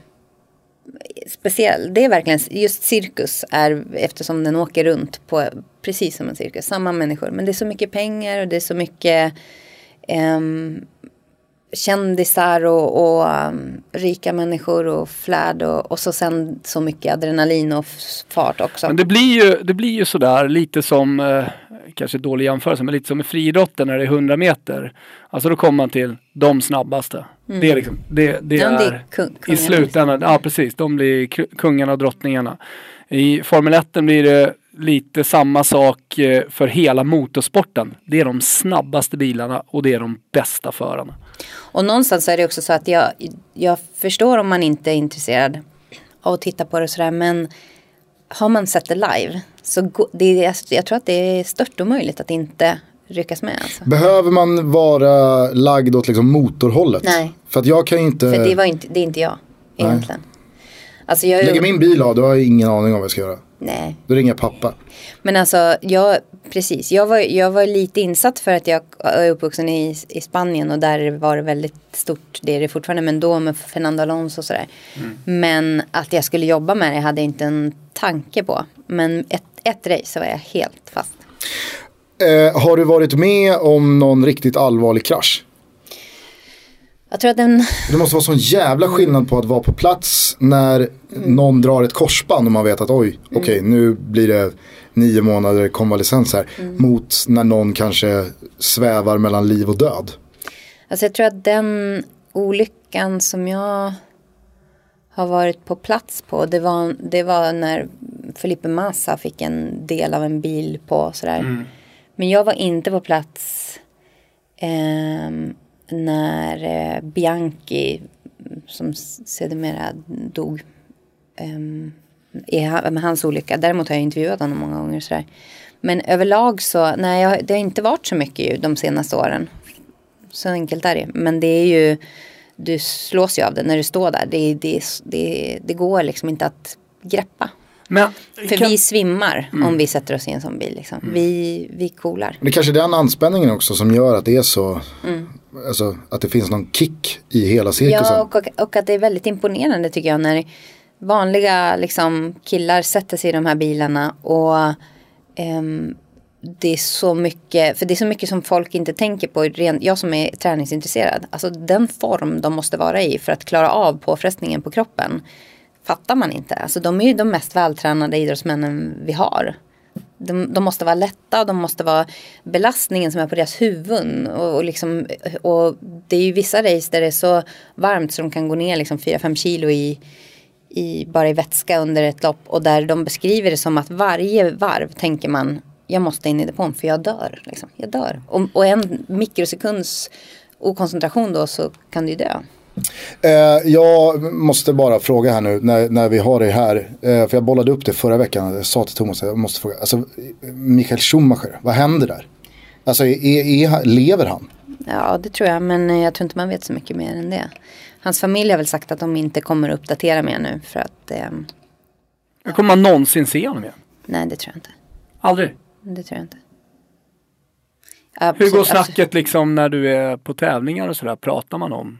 speciell. Det är verkligen, just cirkus är, eftersom den åker runt på precis som en cirkus, samma människor. Men det är så mycket pengar och det är så mycket ehm, kändisar och, och um, rika människor och flärd och, och så sen så mycket adrenalin och fart också. Men det blir ju, det blir ju sådär lite som, eh, kanske dålig jämförelse, men lite som i friidrotten när det är 100 meter. Alltså då kommer man till de snabbaste. Det är liksom, det, det Mm. Det är kung- i slutändan, ja precis, de blir kungarna och drottningarna. I Formel 1 blir det lite samma sak eh, för hela motorsporten. Det är de snabbaste bilarna och det är de bästa förarna. Och någonstans är det också så att jag, jag förstår om man inte är intresserad av att titta på det sådär. Men har man sett det live så det är, jag tror att det är stört omöjligt att inte ryckas med. Alltså. Behöver man vara lagd åt liksom motorhållet? Nej. För att jag kan ju inte... För det, var inte, det är inte jag egentligen. Alltså jag Lägger min bil av, då har jag ingen aning om vad jag ska göra. Nej. Då ringer jag pappa. Men alltså, jag, precis, jag var, jag var lite insatt för att jag är uppvuxen i, i Spanien och där var det väldigt stort, det är det fortfarande, men då med Fernando Alonso och sådär. Men att jag skulle jobba med det hade jag inte en tanke på. Men ett, ett race så var jag helt fast. Eh, har du varit med om någon riktigt allvarlig krasch? Jag tror att den, Det måste vara sån jävla skillnad på att vara på plats när någon drar ett korsband och man vet att oj, okej nu blir det nio månader konvalescens här. Mot när någon kanske svävar mellan liv och död. alltså jag tror att den olyckan som jag har varit på plats på, det var, det var när Felipe Massa fick en del av en bil på sådär. Men jag var inte på plats ehm, när eh, Bianchi, mm, som sedermera dog, um, i med hans olycka. Däremot har jag intervjuat honom många gånger. Sådär. Men överlag så, nej, jag, det har inte varit så mycket ju de senaste åren. Så enkelt är det. Men det är ju, du slås ju av det när du står där. Det, det, det, det går liksom inte att greppa. Men, För kan... vi svimmar mm. om vi sätter oss i en sån bil. Liksom. Mm. Vi, vi coolar. Det är kanske den anspänningen också som gör att det är så. Mm. Alltså att det finns någon kick i hela cirkusen. Ja och, och, och, att det är väldigt imponerande tycker jag. När vanliga liksom, killar sätter sig i de här bilarna. Och um, det är så mycket, för det är så mycket som folk inte tänker på. Jag som är träningsintresserad. Alltså den form de måste vara i för att klara av påfrestningen på kroppen fattar man inte. Alltså de är ju de mest vältränade idrottsmännen vi har. De, de, måste vara lätta och de måste vara belastningen som är på deras huvuden. Och, och, liksom, och det är ju vissa race där det är så varmt så de kan gå ner liksom 4-5 kilo i, i, bara i vätska under ett lopp. Och där de beskriver det som att varje varv tänker man jag måste in i depån för jag dör. Liksom. Jag dör. Och, och en mikrosekunds okoncentration då så kan du dö. Eh, jag måste bara fråga här nu när, när vi har det här. Eh, för jag bollade upp det förra veckan. Jag sa till Thomas jag måste fråga. Alltså, Michael Schumacher, vad händer där? Alltså är, är, lever han? Ja det tror jag men jag tror inte man vet så mycket mer än det. Hans familj har väl sagt att de inte kommer att uppdatera mer nu för att eh... Kommer man någonsin se honom igen? Nej det tror jag inte. Aldrig? Det tror jag inte. Absolut, Hur går snacket absolut. liksom när du är på tävlingar och sådär? Pratar man om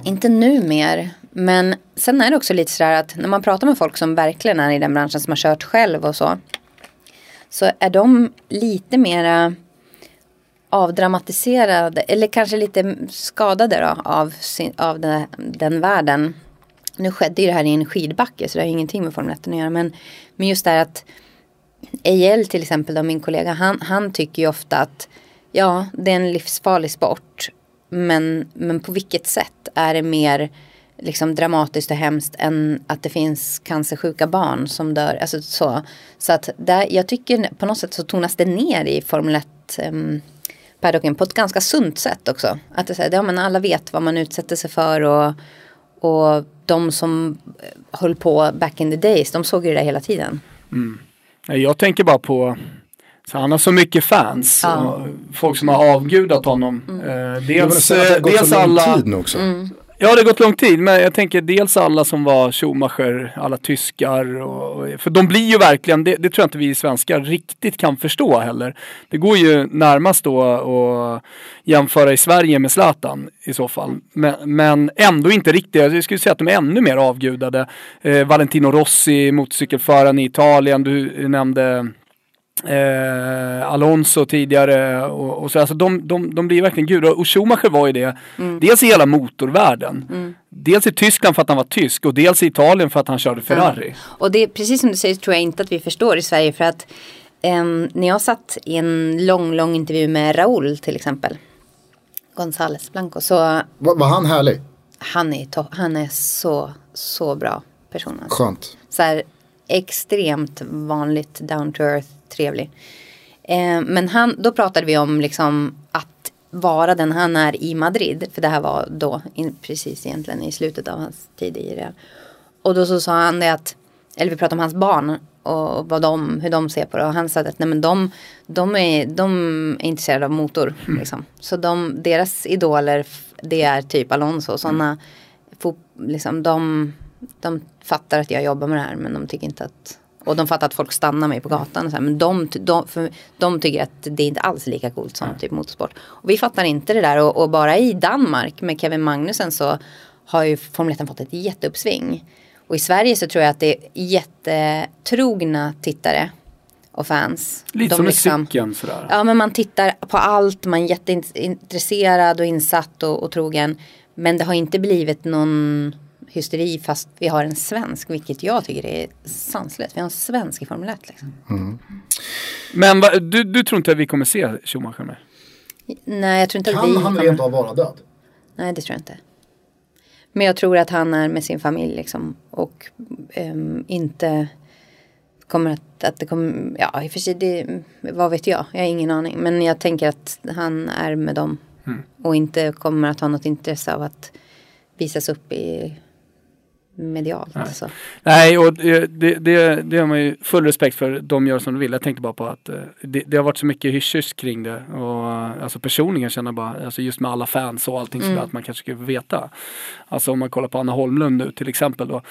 Mm. inte nu mer. Men sen är det också lite sådär att när man pratar med folk som verkligen är i den branschen som har kört själv och så. Så är de lite mera avdramatiserade eller kanske lite skadade då, av, sin, av den, den världen. Nu skedde ju det här i en skidbacke så det har ingenting med Formel 1 att göra. Men, men just det här att EL till exempel, då, min kollega, han, han tycker ju ofta att ja, det är en livsfarlig sport. Men, men på vilket sätt är det mer liksom dramatiskt och hemskt än att det finns cancersjuka barn som dör. Alltså så. så att där, jag tycker på något sätt så tonas det ner i Formel 1 um, ehm, paddocken på ett ganska sunt sätt också. Att det, ja, men alla vet vad man utsätter sig för och, och de som eh, höll på back in the days, de såg ju det hela tiden. Mm. Jag tänker bara på så han har så mycket fans. Ja. folk som har avgudat honom. Mm. Eh, dels ja, dels alla... Tid nu också. Mm. Ja det har gått lång tid men jag tänker dels alla som var Schumacher, alla tyskar. Och, för de blir ju verkligen, det, det, tror jag inte vi svenskar riktigt kan förstå heller. Det går ju närmast då att jämföra i Sverige med Zlatan i så fall. Men, men ändå inte riktigt, jag skulle säga att de är ännu mer avgudade. Eh, Valentino Rossi, motorcykelföraren i Italien, du nämnde eh, Alonso tidigare och, och så. Alltså de, de, de blir verkligen gudar. Och Schumacher var ju det. Mm. Dels i hela motorvärlden. Mm. Dels i Tyskland för att han var tysk och dels i Italien för att han körde Ferrari. Mm. Och det är precis som du säger tror jag inte att vi förstår i Sverige för att um, när jag satt i en lång, lång intervju med Raúl till exempel. González Blanco så. Var, var han härlig? Han är, han är så, så bra person. Alltså. Skönt. Så här, extremt vanligt down to earth trevlig. Eh, men han, då pratade vi om liksom att vara den han är i Madrid. För det här var då in, precis egentligen i slutet av hans tid i Real. Och då så sa han det att, eller vi pratade om hans barn och vad de, hur de ser på det. Och han sa att nej, men de, de, är, de är intresserade av motor. Mm. Liksom. Så de, deras idoler det är typ Alonso. Sådana, mm. liksom, de, de fattar att jag jobbar med det här men de tycker inte att och de fattar att folk stannar mig på gatan. Och så här, men de, de, för, de tycker att det är inte alls lika coolt som typ motorsport. Och vi fattar inte det där. Och, och, bara i Danmark med Kevin Magnussen så har ju Formel 1 fått ett jätteuppsving. Och i Sverige så tror jag att det är jättetrogna tittare och fans. Lite de som liksom, med cykeln sådär. Ja men man tittar på allt, man är jätteintresserad och insatt och, och trogen. Men det har inte blivit någon hysteri fast vi har en svensk, vilket jag tycker är sanslöst. Vi har en svensk i Formel 1. Liksom. Mm. Men va, du, du tror inte att vi kommer se Schumacher med? Nej, jag tror inte kan att vi Kan han rent av vara död? Nej, det tror jag inte. Men jag tror att han är med sin familj liksom och um, inte kommer att, att det kommer, ja i och för sig det, vad vet jag, jag har ingen aning. Men jag tänker att han är med dem Mm. Och inte kommer att ha något intresse av att visas upp i medialt. Nej, så. Nej och det, det, det har man ju full respekt för. De gör som de vill. Jag tänkte bara på att eh, det, det har varit så mycket hysch kring det. Och eh, alltså personligen känner jag bara, alltså just med alla fans och allting mm. så att man kanske skulle veta. Alltså om man kollar på Anna Holmlund nu till exempel då.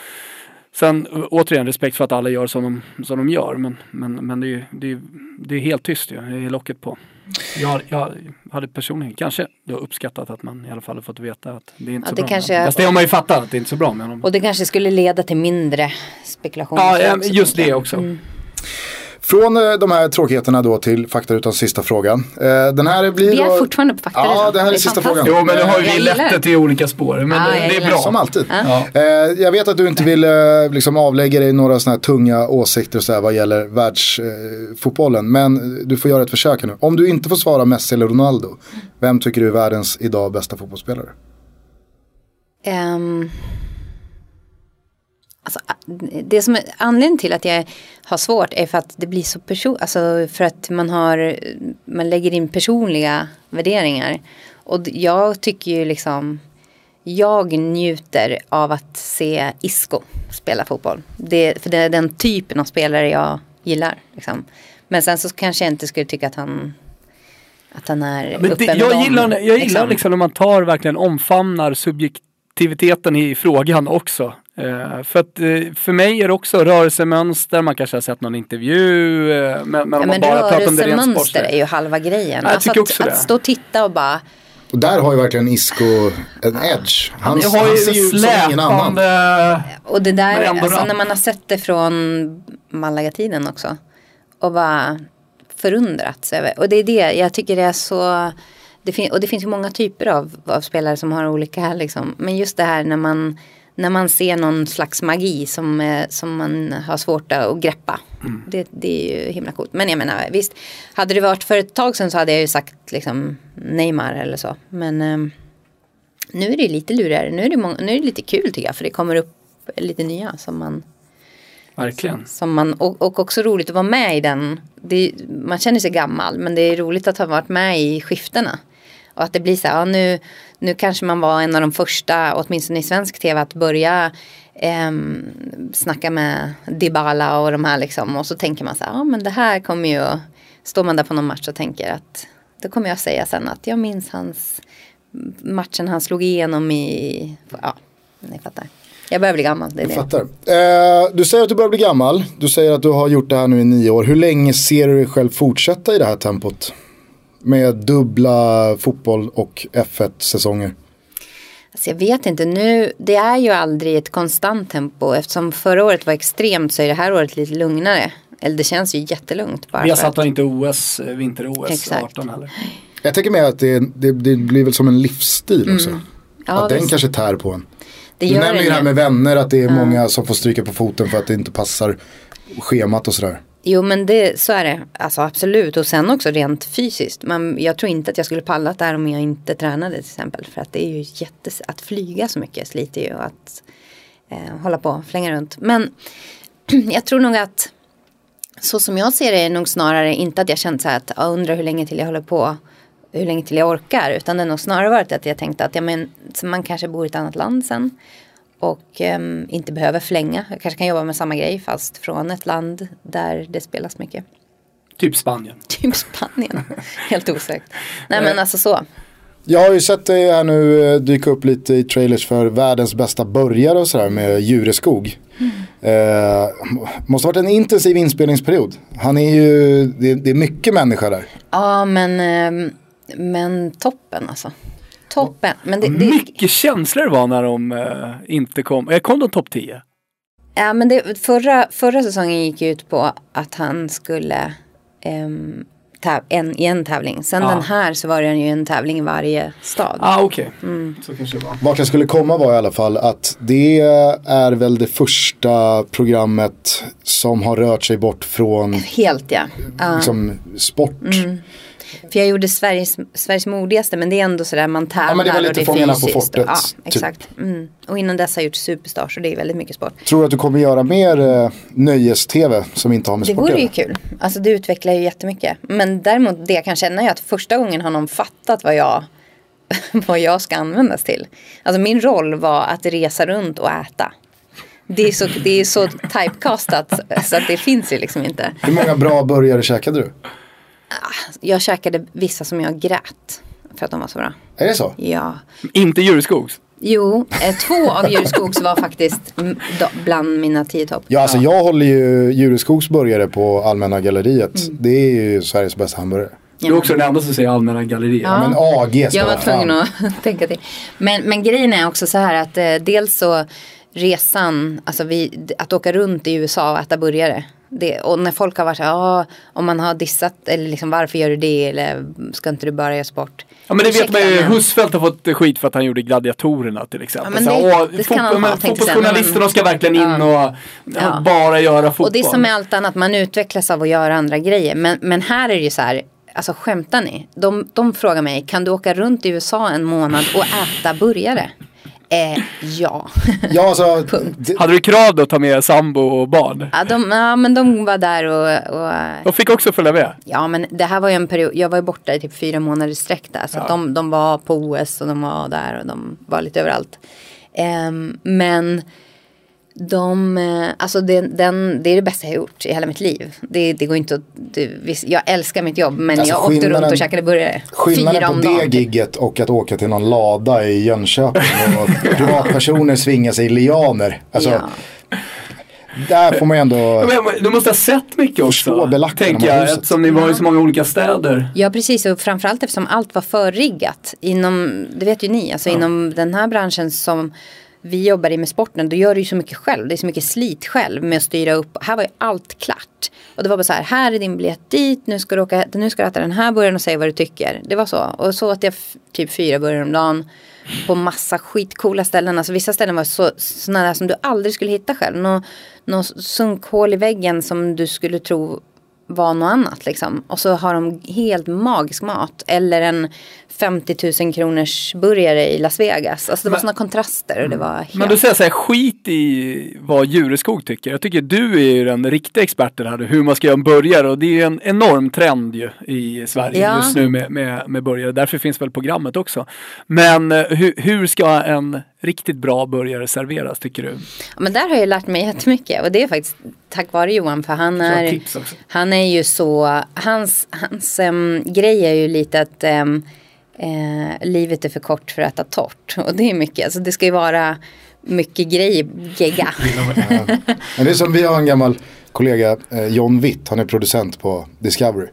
Sen återigen respekt för att alla gör som de, som de gör men, men, men det, är, det, är, det är helt tyst ju. Det är locket på. Jag, jag hade personligen kanske då uppskattat att man i alla fall fått veta att det är inte ja, så det bra. Kanske, Fast det har man ju fattat att det är inte så bra med honom. Och det kanske skulle leda till mindre spekulationer. Ja, just det också. Mm. Från eh, de här tråkigheterna då till faktarutans sista fråga. Eh, den här blir vi är då... fortfarande på faktarutan. Ja, det här är, är sista frågan. Jo, men nu har vi lett det till olika spår. Men ja, det, det är bra. Som alltid. Ja. Eh, jag vet att du inte vill liksom avlägga dig några sådana här tunga åsikter och så här vad gäller världsfotbollen. Men du får göra ett försök nu. Om du inte får svara Messi eller Ronaldo, vem tycker du är världens idag bästa fotbollsspelare? Um... Alltså, det som är anledningen till att jag har svårt är för att det blir så person, alltså för att man har, man lägger in personliga värderingar. Och jag tycker ju liksom, jag njuter av att se Isco spela fotboll. Det, för det är den typen av spelare jag gillar. Liksom. Men sen så kanske jag inte skulle tycka att han att han är Men det, jag, gillar, jag gillar liksom. liksom när man tar verkligen omfamnar subjektiviteten i frågan också. Uh, för att uh, för mig är det också rörelsemönster, man kanske har sett någon intervju. Uh, men, men, ja, men bara rörelsemönster är ju halva grejen. Ja, alltså att, att stå och titta och bara och där har ju verkligen Isco en edge. Han, han, han ser ju ut som ingen annan. Och det där, alltså, när man har sett det från Malaga-tiden också. Och bara förundrats över. Och det är det, jag tycker det är så. Det och det finns ju många typer av, av spelare som har olika liksom. Men just det här när man när man ser någon slags magi som, eh, som man har svårt att greppa. Mm. Det, det, är ju himla coolt. Men jag menar visst, hade det varit för ett tag sedan så hade jag ju sagt liksom Neymar eller så. Men eh, nu är det lite lurigare. Nu är det, nu är det lite kul tycker jag. För det kommer upp lite nya som man Verkligen. Som man, och, och också roligt att vara med i den. Det, man känner sig gammal men det är roligt att ha varit med i skiftena. Och att det blir så här, ja, nu, nu kanske man var en av de första, åtminstone i svensk tv, att börja eh, snacka med Dybala och de här liksom. Och så tänker man så här, ja men det här kommer ju, står man där på någon match och tänker att, då kommer jag säga sen att jag minns hans, matchen han slog igenom i, ja, ni fattar. Jag börjar bli gammal. Det är jag fattar. Eh, du säger att du börjar bli gammal. Du säger att du har gjort det här nu i nio år. Hur länge ser du dig själv fortsätta i det här tempot? Med dubbla fotboll och F1-säsonger? Alltså jag vet inte, nu, det är ju aldrig ett konstant tempo. Eftersom förra året var extremt så är det här året lite lugnare. Eller det känns ju jättelugnt. Bara Vi har satt att... inte OS, eh, vinter-OS 18 heller. Jag tänker mig att det, det, det, blir väl som en livsstil mm. också. Ja, att den kanske tär på en. Det du nämner ju det här med vänner, att det är ja. många som får stryka på foten för att det inte passar schemat och sådär. Jo men det, så är det. Alltså absolut. Och sen också rent fysiskt. Man, jag tror inte att jag skulle pallat där om jag inte tränade till exempel. För att det är ju jättes... Att flyga så mycket sliter ju. Och att eh, hålla på, och flänga runt. Men *clears throat* jag tror nog att så som jag ser det är nog snarare inte att jag känt så här att jag undrar hur länge till jag håller på. Hur länge till jag orkar. Utan det har nog snarare varit att jag tänkte att ja, men, man kanske bor i ett annat land sen och um, inte behöver förlänga. Jag kanske kan jobba med samma grej fast från ett land där det spelas mycket. Typ Spanien. *laughs* Typ Spanien. Helt osökt. Nej men alltså så. Jag har ju sett dig här nu eh, dyka upp lite i trailers för världens bästa börjare och sådär med Djureskog. Mm. Eh, måste ha varit en intensiv inspelningsperiod. Han är ju, det, det är mycket människa där. Ja men, eh, men toppen alltså toppen. Men det, det, Mycket känslor var när de uh, inte kom. Jag kom de topp 10? Ja men det, förra, förra säsongen gick ut på att han skulle um, täv, en, i en tävling. Sen ah. den här så var det ju en tävling i varje stad. Ah, okej. Okay. Mm. Så kanske det var. Vart jag skulle komma var i alla fall att det är väl det första programmet som har rört sig bort från Helt ja. Uh. Liksom, sport. För jag gjorde Sveriges, Sveriges modigaste men det är ändå sådär man tävlar ja, men det var lite och det är fysiskt. på fortet. Ja, typ. exakt. Mm. Och innan dess har jag gjort Superstars och det är väldigt mycket sport. Tror du att du kommer göra mer eh, nöjes-tv som inte har med det sport Det vore ju kul. Alltså det utvecklar ju jättemycket. Men däremot det jag kan känna är att första gången har någon fattat vad jag *laughs* vad jag ska användas till. Alltså min roll var att resa runt och äta. Det är så, det är så typecastat så att det finns ju liksom inte. Hur många bra burgare käkade du? Jag käkade vissa som jag grät för att de var så bra. Är det så? Ja. Inte Djurskogs. Jo, eh, två av Djurskogs var faktiskt bland mina tio topp. Ja, alltså jag håller ju Djureskogs burgare på Allmänna Galleriet. Mm. Det är ju Sveriges bästa hamburgare. Du är också den enda som säger Allmänna Galleriet. Ja. Men AG ska Jag var tvungen att *laughs* tänka till. Men, men grejen är också så här att eh, dels så resan, alltså vi, att åka runt i USA och äta burgare. Det, och när folk har varit så ja, om man har dissat, eller liksom varför gör du det, eller ska inte du bara göra sport? Ja men det vet Ursäkta, man ju, men- Husfeldt har fått skit för att han gjorde Gladiatorerna till exempel. Ja, men det- det ska ha, fotbollsjournalisterna men- ska verkligen in Ja. och Ja. bara göra fotboll. Och det är som med allt annat, man utvecklas av att göra andra grejer. Men, men här är det ju så här, alltså skämtar ni? De, de frågar mig, kan du åka runt i USA en månad och äta burgare? Eh, ja. *laughs* Ja, alltså, *laughs* Punkt. Hade du krav då att ta med sambo och barn? ja, de, ja, men de var där och, och De fick också följa med. Ja men det här var ju en period, jag var ju borta i typ fyra månader i sträck där. Så att de, de var på OS och de var där och de var lite överallt. Ehm, men de, eh, alltså det, den, det är det bästa jag har gjort i hela mitt liv. Det, det går inte att, det, visst, jag älskar mitt jobb men Alltså, jag åkte runt och käkade burgare. skillnaden Fyra på om det dagen. gigget och att åka till någon lada i Jönköping och *laughs* privatpersoner svingar sig i lianer. Alltså, Ja. där får man ju ändå... Men, du måste ha sett mycket också. Tänker jag, eftersom ni var i så många olika städer. Ja precis och framförallt eftersom allt var förriggat inom, det vet ju ni, alltså inom den här branschen som vi jobbar i med sporten, då gör du ju så mycket själv. Det är så mycket slit själv med att styra upp. Här var ju allt klart. Och det var bara så här, här är din biljett dit, nu ska du, åka, nu ska du äta den här burgaren och säga vad du tycker. Det var så. Och så åt jag typ fyra burgare om dagen. På massa skitcoola ställen. Alltså vissa ställen var så, sådana där som du aldrig skulle hitta själv. Någon nå sunkhål i väggen som du skulle tro var något annat liksom. Och så har de helt magisk mat. Eller en 50 000 kronors burgare i Las Vegas. Alltså det var sådana kontraster och det var helt... Men du säger så här, skit i vad Djureskog tycker. Jag tycker du är ju den riktiga experten här, hur man ska göra en burgare. Och det är ju en enorm trend ju i Sverige Ja. just nu med, med, med burgare. Därför finns väl programmet också. Men eh, hur, hur ska en riktigt bra burgare serveras tycker du? Ja, Men där har jag lärt mig jättemycket. Och det är faktiskt tack vare Johan. För han är, han är ju så, hans, hans em, grej är ju lite att em, eh, livet är för kort för att äta torrt. Och det är mycket, alltså det ska ju vara mycket grejer, gegga. *laughs* Men det är som vi har en gammal kollega, eh, John Witt, han är producent på Discovery.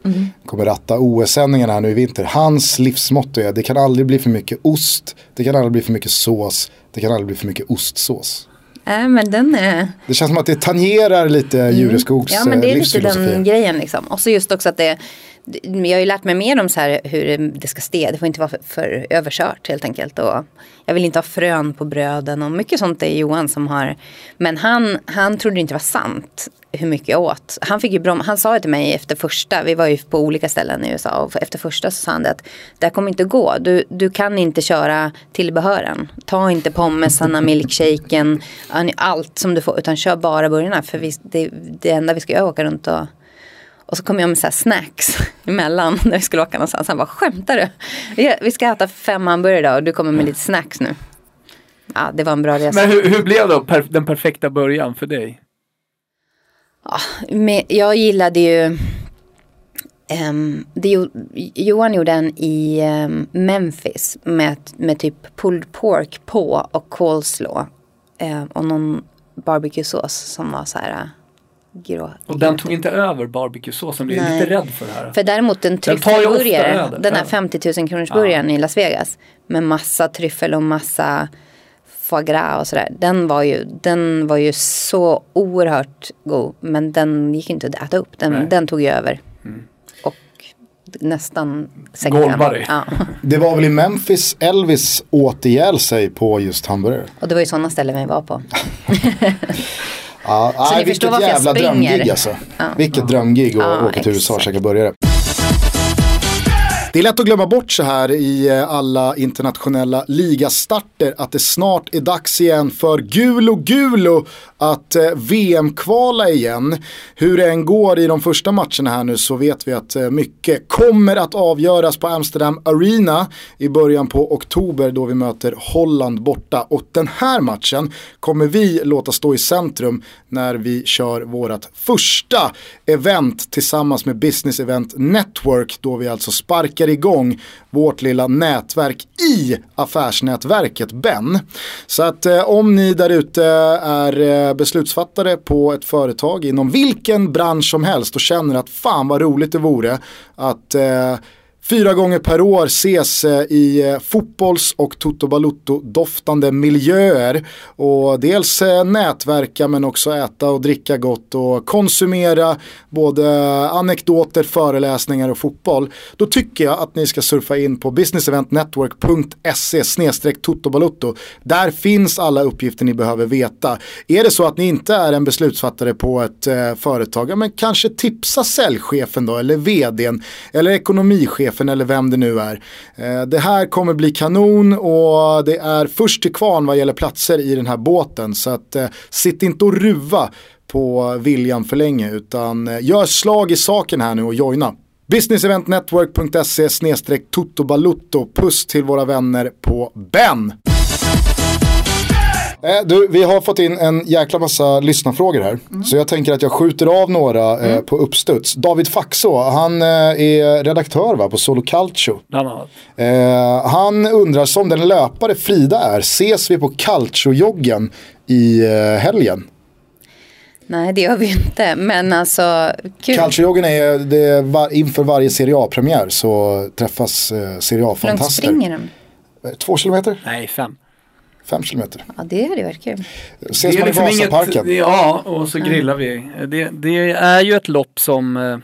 Kommer ratta OS-sändningarna här nu i vinter. Hans livsmotto är det kan aldrig bli för mycket ost, det kan aldrig bli för mycket sås, det kan aldrig bli för mycket ostsås. Nej men den är... Det känns som att det tangerar lite Djureskogs Ja men det eh, är lite den grejen liksom. Och så just också att det, jag har ju lärt mig mer om så här hur det ska ste. Det får inte vara för, för överkört helt enkelt. Och jag vill inte ha frön på bröden och mycket sånt är Johan som har. Men han, han trodde inte det var sant hur mycket jag åt. Han, fick ju brom, han sa ju till mig efter första, vi var ju på olika ställen i USA. Och efter första så sa han det att det här kommer inte gå. Du, du kan inte köra tillbehören. Ta inte pommesarna, milkshaken, allt som du får. Utan kör bara burgarna. För vi, det, det enda vi ska göra är att åka runt och och så kom jag med så här snacks *laughs* emellan när vi skulle åka någonstans. Han bara, skämtar du? Vi- Vi ska äta fem hamburgare idag och du kommer med lite snacks nu. Ja, det var en bra resa. Men hur, hur blev då per, den perfekta början för dig? Men jag gillade ju ehm, det, jo- Johan gjorde en i ehm, Memphis med, med typ pulled pork på och coleslaw. Eh, och någon barbecuesås som var så här äh, grå. Och den tog inte över barbecue-såsen, blev Nej. lite rädd för det här. För däremot en tryffelburgare, den här Ja. 50 000 kronors burgaren i Las Vegas. Med massa tryffel och massa foie gras och sådär. Den var ju, den var ju så oerhört god. Men den gick inte att äta upp. Den, Nej. Mm. den tog ju över. Och nästan dig. Ja. *laughs* Det var väl i Memphis Elvis åt ihjäl sig på just hamburgare. Och det var ju sådana ställen vi var på. *laughs* Ja, Så nej, ni förstår vilket varför jag jävla springer. drömgig alltså. Ja. Vilket drömgig att Ja, åka till USA och käka burgare. Det är lätt att glömma bort så här i eh, alla internationella ligastarter att det snart är dags igen för Gulo Gulo att eh, VM-kvala igen. Hur det än går i de första matcherna här nu så vet vi att eh, mycket kommer att avgöras på Amsterdam Arena i början på oktober då vi möter Holland borta. Och den här matchen kommer vi låta stå i centrum när vi kör vårt första event tillsammans med Business Event Network då vi alltså sparkar igång vårt lilla nätverk i affärsnätverket Ben. Så att eh, om ni där ute är eh, beslutsfattare på ett företag inom vilken bransch som helst och känner att fan vad roligt det vore att eh, fyra gånger per år ses eh, i eh, fotbolls och Toto Balutto-doftande miljöer. Och dels eh, nätverka men också äta och dricka gott och konsumera både anekdoter, föreläsningar och fotboll. Då tycker jag att ni ska surfa in på businesseventnetwork.se snedstreck Där finns alla uppgifter ni behöver veta. Är det så att ni inte är en beslutsfattare på ett eh, företag, ja, men kanske tipsa säljchefen då eller vdn eller ekonomichefen chefen eller vem det nu är. Eh, det här kommer bli kanon och det är först till kvarn vad gäller platser i den här båten. Så att eh, sitt inte och ruva på viljan för länge utan eh, gör slag i saken här nu och joina. Businesseventnetwork.se snedstreck Puss till våra vänner på Ben. Eh, du, vi har fått in en jäkla massa lyssnarfrågor här. Mm. Så jag tänker att jag skjuter av några eh, mm. på uppstuds. David Faxå, han eh, är redaktör va, på Solo Calcio. Eh, han undrar, som den löpare Frida är, ses vi på Calcio-joggen i eh, helgen? Nej det gör vi inte, men alltså kul. Calciojoggen är, det, var, inför varje Serie A-premiär så träffas eh, Serie A-fantaster. Hur långt springer de? Två kilometer? Nej, fem. Fem kilometer. Ja det hade varit kul. Ses man i liksom Vasaparken. ja och så grillar vi. Det, det, är ju ett lopp som eh,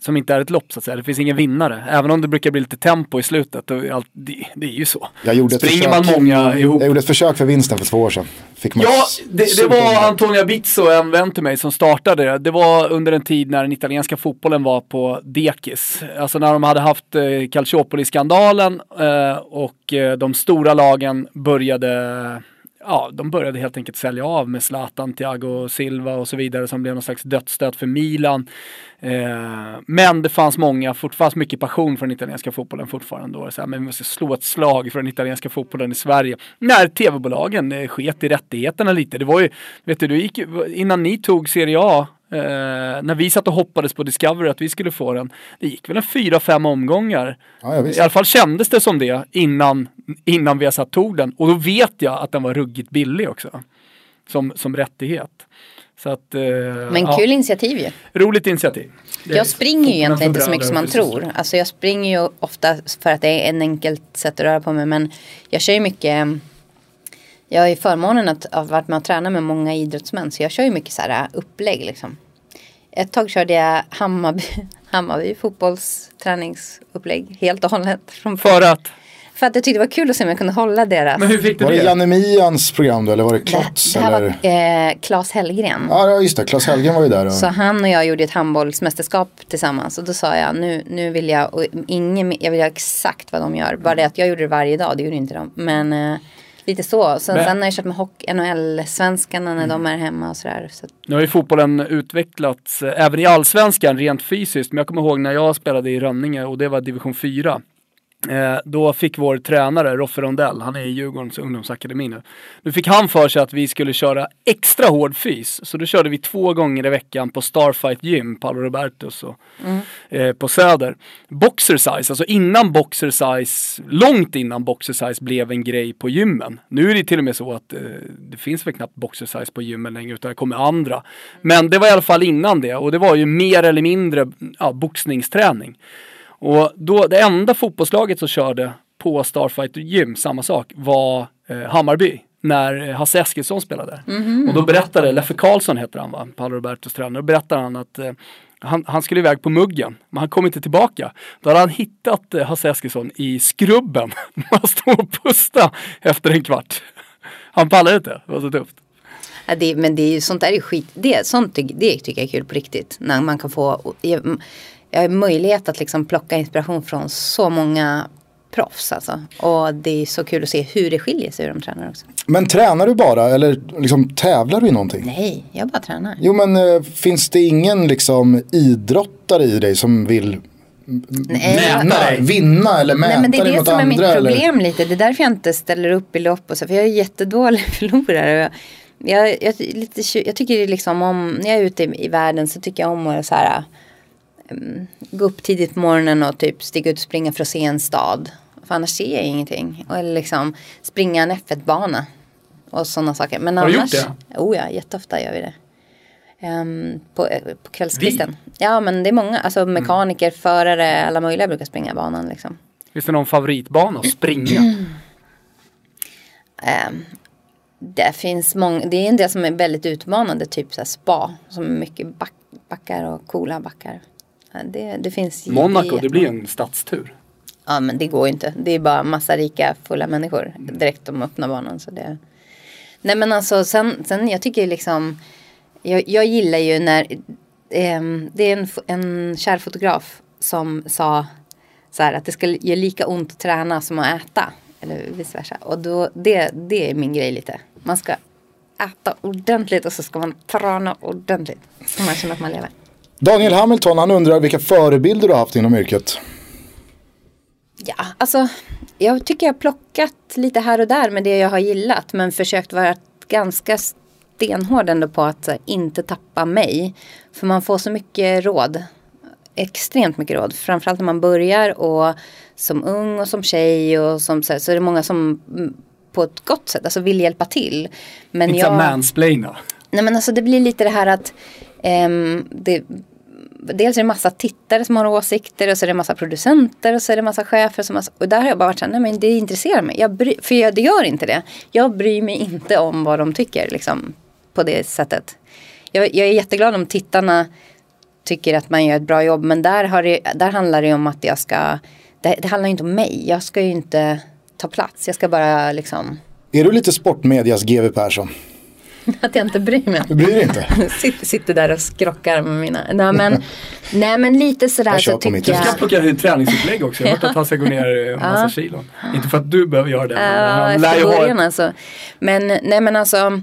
som inte är ett lopp så att säga. Det finns ingen vinnare. Även om det brukar bli lite tempo i slutet. Och allt, det, det är ju så. Jag gjorde ett Springer försök, man många ihop. Jag gjorde ett försök för vinsten för två år sedan. Fick ja, det, det var Antonia Bizzo, en vän till mig, som startade det. Det var under en tid när den italienska fotbollen var på dekis. Alltså när de hade haft eh, Calciopoli-skandalen eh, och eh, de stora lagen började ja, de började helt enkelt sälja av med Zlatan, Thiago Silva och så vidare som blev någon slags dödsstöt för Milan. Eh, men det fanns många, fortfarande mycket passion för den italienska fotbollen fortfarande då. Så här, men vi måste slå ett slag för den italienska fotbollen i Sverige. När tv-bolagen eh, sket i rättigheterna lite. Det var ju, vet du, du gick, innan ni tog Serie A Eh, när vi satt och hoppades på Discovery att vi skulle få den. Det gick väl en fyra, fem omgångar. Ja, I alla fall kändes det som det innan, innan vi satt tog den. Och då vet jag att den var ruggigt billig också. Som, som rättighet. Så att, eh, Men kul ja. initiativ ju. Roligt initiativ. Jag springer ju egentligen inte så mycket som man tror. Alltså jag springer ju ofta för att det är en enkelt sätt att röra på mig. Men jag kör ju mycket jag har ju förmånen att ha varit med och tränat med många idrottsmän. Så jag kör ju mycket så här upplägg liksom. Ett tag körde jag Hammarby, *laughs* Hammarby fotbollsträningsupplägg helt och hållet. Från för att? För att jag tyckte det var kul att se om jag kunde hålla deras. Men hur fick du var det? Var det Janne Mians program då eller var det Klotz? Det, det här var eh, Claes Hellgren. Ja just det, Claes Hellgren var ju där. Och... Så han och jag gjorde ett handbollsmästerskap tillsammans. Och då sa jag nu, nu vill jag, och ingen, jag vill göra exakt vad de gör. Bara det att jag gjorde det varje dag, det gjorde inte de. Men eh, Lite så. Sen, Men, sen har jag kört med NHL-svenskarna när mm. de är hemma och sådär. Så. Nu har ju fotbollen utvecklats eh, även i allsvenskan rent fysiskt. Men jag kommer ihåg när jag spelade i Rönninge och det var division 4. Eh, då fick vår tränare Roffe Rondell, han är i Djurgårdens ungdomsakademi nu. Nu fick han för sig att vi skulle köra extra hård fys. Så då körde vi två gånger i veckan på Starfight Gym, Paolo Robertus och mm. eh, på Söder. Boxersize, alltså innan boxersize, långt innan boxersize blev en grej på gymmen. Nu är det till och med så att eh, det finns väl knappt boxersize på gymmen längre utan det kommer andra. Men det var i alla fall innan det och det var ju mer eller mindre ja, boxningsträning. Och då, det enda fotbollslaget som körde på Starfighter Gym, samma sak, var eh, Hammarby när Hasse Eskilsson spelade. Mm -hmm. Och då berättade, Leffe Karlsson heter han va, Paolo Robertos tränare, då berättade han att eh, han, han, skulle iväg på muggen, men han kom inte tillbaka. Då hade han hittat eh, Hasse Eskilsson i skrubben. *laughs* Man stod och pusta efter en kvart. Han pallade inte, det var så tufft. Ja, det, men det är, sånt där är skit. Det, sånt, det tycker jag är kul på riktigt. När man kan få jag har möjlighet att liksom plocka inspiration från så många proffs alltså. Och det är så kul att se hur det skiljer sig hur de tränar också. Men tränar du bara eller liksom tävlar du i någonting? Nej, jag bara tränar. Jo men eh, finns det ingen liksom idrottare i dig som vill Nej, vinna, vinna eller mäta Nej men det är dig det som är andra? mitt eller? problem lite. Det är därför jag inte ställer upp i lopp och så. För jag är jättedålig *laughs* förlorare. Jag, jag, jag, lite, jag tycker liksom om, när jag är ute i, i världen så tycker jag om att så här, gå upp tidigt på morgonen och typ stiga ut och springa för att se en stad. För annars ser jag ingenting. Eller liksom springa en F1-bana. Och sådana saker. Men Har du annars, gjort Oh ja, jätteofta gör vi det. Ehm, på, eh, på kvällskvisten. Ja men det är många, alltså mekaniker, förare, alla möjliga brukar springa banan liksom. Finns det någon favoritbana att springa? *clears throat* Ehm, det finns många, det är en del som är väldigt utmanande, typ så spa. Som är mycket back, backar och coola backar. Det, det finns Monaco, det blir en stadstur. Ja men det går ju inte. Det är bara massa rika fulla människor direkt de öppnar banan. Så det... Nej men alltså sen, sen jag tycker liksom. Jag, jag gillar ju när. ehm, det är en, en kär fotograf som sa. Så här att det skulle göra lika ont att träna som att äta. Eller vice versa. Och då, det, det är min grej lite. Man ska äta ordentligt och så ska man träna ordentligt. Så man känner att man lever. Daniel Hamilton han undrar vilka förebilder du har haft inom yrket. Ja, alltså jag tycker jag har plockat lite här och där med det jag har gillat men försökt vara ganska stenhård ändå på att här, inte tappa mig. För man får så mycket råd. Extremt mycket råd. Framförallt när man börjar och som ung och som tjej och som så, här, så är det många som mm, på ett gott sätt alltså vill hjälpa till. Men Inte jag... mansplaina. Nej men alltså det blir lite det här att ehm, det, Dels är det massa tittare som har åsikter och så är det massa producenter och så är det massa chefer som har, och där har jag bara varit såhär, nej men det intresserar mig. Jag bry, för jag, det gör inte det. Jag bryr mig inte om vad de tycker liksom på det sättet. Jag, jag är jätteglad om tittarna tycker att man gör ett bra jobb men där, har det, där handlar det om att jag ska, det, det handlar inte om mig. Jag ska ju inte ta plats, jag ska bara liksom, Är du lite sportmedias GW Persson? *laughs* att jag inte bryr mig. Du bryr dig inte? *laughs* Sitter, sitter där och skrockar med mina. Nej men, nej, men lite sådär Jag så tycker Du ska jag. plocka ut träningsupplägg också. Jag har hört *laughs* att han ska gå ner en massa kilon. Inte för att du behöver göra det. Ja, lär efter ha början ett, alltså. Men nej men alltså.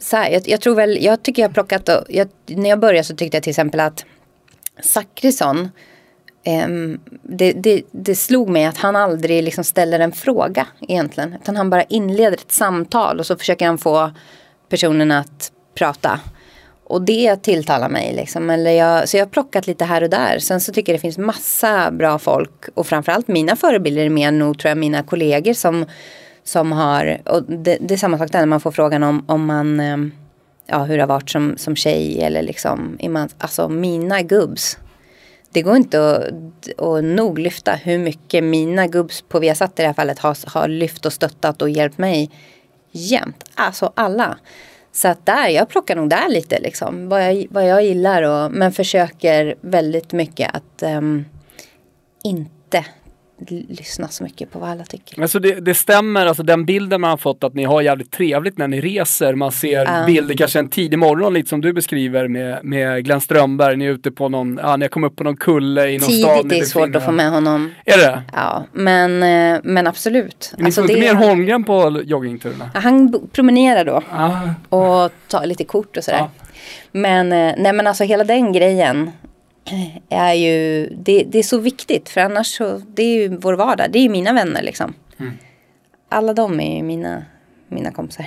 Så här, jag, jag tror väl, jag tycker jag har plockat, och, jag, när jag började så tyckte jag till exempel att Zachrisson, ehm, det, det, det slog mig att han aldrig liksom ställer en fråga egentligen. Utan han bara inleder ett samtal och så försöker han få personen att prata. Och det tilltalar mig liksom. Eller jag, så jag har plockat lite här och där. Sen så tycker jag det finns massa bra folk. Och framförallt mina förebilder är mer nog tror jag mina kollegor som, som har. Och det, det är samma sak där när man får frågan om, om man. Ehm, ja hur det har varit som, som tjej eller liksom. Är man, alltså mina gubbs. Det går inte att, att nog lyfta hur mycket mina gubbs på Viasat i det här fallet har, har lyft och stöttat och hjälpt mig jämt. Alltså alla. Så att där, jag plockar nog där lite liksom. Vad jag, vad jag gillar och, men försöker väldigt mycket att um, inte lyssna så mycket på vad alla tycker. Alltså det, det stämmer, alltså den bilden man har fått att ni har jävligt trevligt när ni reser. Man ser Ja. bilder kanske en tidig morgon lite som du beskriver med, med Glenn Strömberg. Ni är ute på någon, ja ni har kommit upp på någon kulle i någon stad. Tidigt är svårt att få med honom. Är det? Ja, men, eh, men absolut. Ni Alltså, får inte mer Holmgren på joggingturerna? Ja, Han promenerar då. Ah. och ta lite kort och sådär. Ja. Men, eh, nej men alltså hela den grejen *clears throat* är ju, det, det är så viktigt för annars så, det är ju vår vardag, det är ju mina vänner liksom. Mm. Alla de är ju mina, mina kompisar.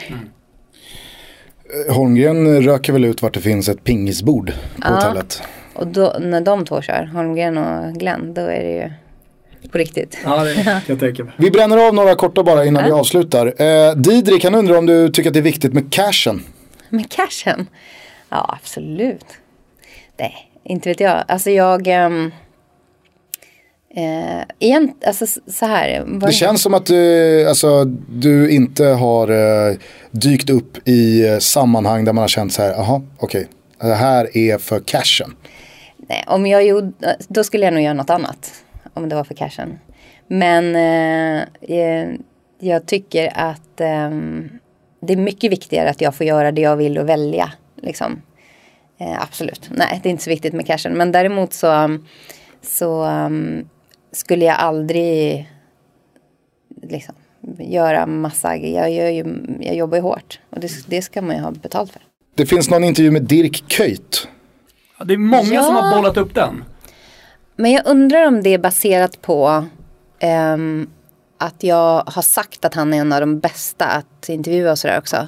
Holmgren röker väl ut vart det finns ett pingisbord på Ja. hotellet. Och då, när de två kör, Holmgren och Glenn, då är det ju på riktigt. Ja, det *laughs* kan jag tänka mig. Vi bränner av några korta bara innan vi avslutar. Eh, Didrik han undrar om du tycker att det är viktigt med cashen. Med cashen? Ja, absolut. Nej, inte vet jag. Alltså jag... Um, eh, igen, alltså så här. vad- Det känns som att du, alltså, du inte har eh, dykt upp i eh, sammanhang där man har känt så här, jaha, okej, det här är för cashen. Nej, om jag gjorde, då skulle jag nog göra något annat. Om det var för cashen. Men eh, eh, jag tycker att ehm, det är mycket viktigare att jag får göra det jag vill och välja. Liksom. Eh, absolut. Nej, det är inte så viktigt med cashen. Men däremot så, så um, skulle jag aldrig liksom, göra massa, jag, gör ju, jag jobbar ju hårt och det, det ska man ju ha betalt för. Det finns någon intervju med Dirk Kuyt. Ja, det är många Ja. som har bollat upp den. Men jag undrar om det är baserat på ehm, att jag har sagt att han är en av de bästa att intervjua och sådär också.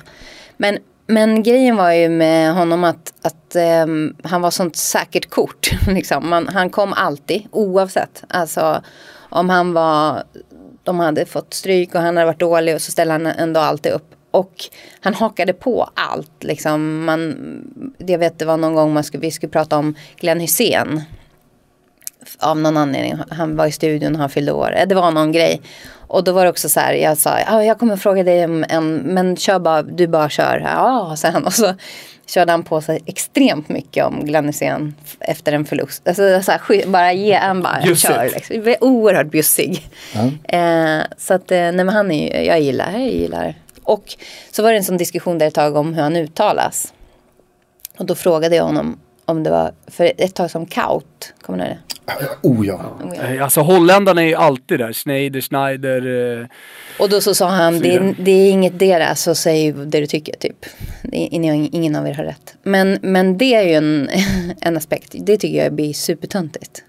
Men, men grejen var ju med honom att, att um, han var sånt säkert kort. *laughs* Liksom. Man, han kom alltid oavsett. Alltså om han var, de hade fått stryk och han hade varit dålig och så ställde han ändå alltid upp. Och han hakade på allt. Liksom. Man, jag vet det var någon gång man skulle, vi skulle prata om Glenn Hussein av någon anledning. Han var i studion och han fyllde år. Eh, Det var någon grej. Och då var det också så här, jag sa, ah, jag kommer fråga dig om en, men kör bara, du bara kör. Ja, sa han. *laughs* Och så körde han på sig extremt mycket om Glenn Hysén efter en förlust. Alltså så här, bara ge en bara, Bjussigt. kör. Liksom. Oerhört bjussig. Eh, så att, eh, nej men han är ju, jag gillar, jag gillar. Och så var det en sån diskussion där ett tag om hur han uttalas. Och då frågade jag honom om det var för ett tag som Kaut, kommer ni ihåg det? Oh ja. Eh, Alltså holländarna är ju alltid där. Schneider, Schneider. eh, Och då så sa han, det är, det är inget deras, så säg det du tycker typ. Ingen, ingen av er har rätt. Men, men det är ju en, *laughs* en aspekt, det tycker jag blir supertöntigt.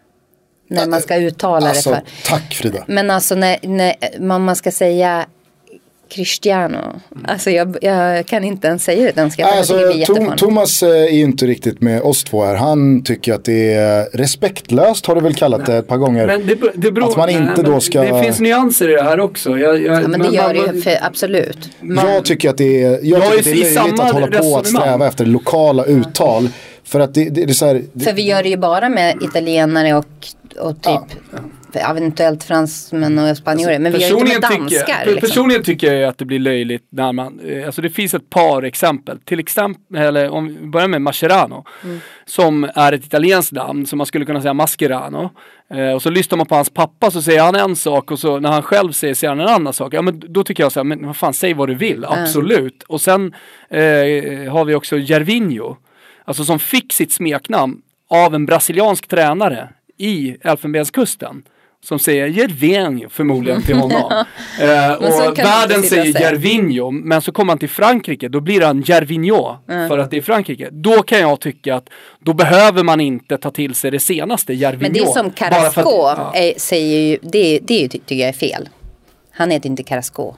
När man ska uttala Alltså, det för. tack Frida. Men alltså när, när man, man ska säga Cristiano. Alltså jag, jag kan inte ens säga det danska. Alltså, Tom. Thomas eh, är ju inte riktigt med oss två här. Han tycker att det är respektlöst har du väl kallat det ett par gånger. Men det, det beror, Att man inte nej, då ska- Det finns nyanser i det här också. Jag, jag, Ja men det man- gör man- det för, absolut. jag tycker att det är, jag Jag tycker är att det är löjligt att hålla på att sträva efter lokala uttal. För att det, det, det är så här, det, För vi gör det ju bara med italienare och, och typ eventuellt fransmän och spanjorer. Men vi gör ju inte med danskar. tycker, liksom. personligen tycker jag att det blir löjligt när man, eh, alltså det finns ett par exempel. Till exempel, eller om vi börjar med Mascherano. Mm. Som är ett italienskt namn, som man skulle kunna säga Mascherano. Eh, och så lyssnar man på hans pappa så säger han en sak och så när han själv säger säger han en annan sak. Ja men då tycker jag så här, men vad fan säg vad du vill, absolut. Och sen eh, har vi också Gervinho. Alltså som fick sitt smeknamn av en brasiliansk tränare i Elfenbenskusten. Som säger Gervinho förmodligen till honom. *laughs* eh, och världen säger. Gervinho. Men så kommer han till Frankrike, då blir han Gervinho. För att det är Frankrike. Då kan jag tycka att då behöver man inte ta till sig det senaste Gervinho. Men det är som för att- Carrasco ja. är, säger ju, det, det tycker jag är fel. Han heter inte Carrasco.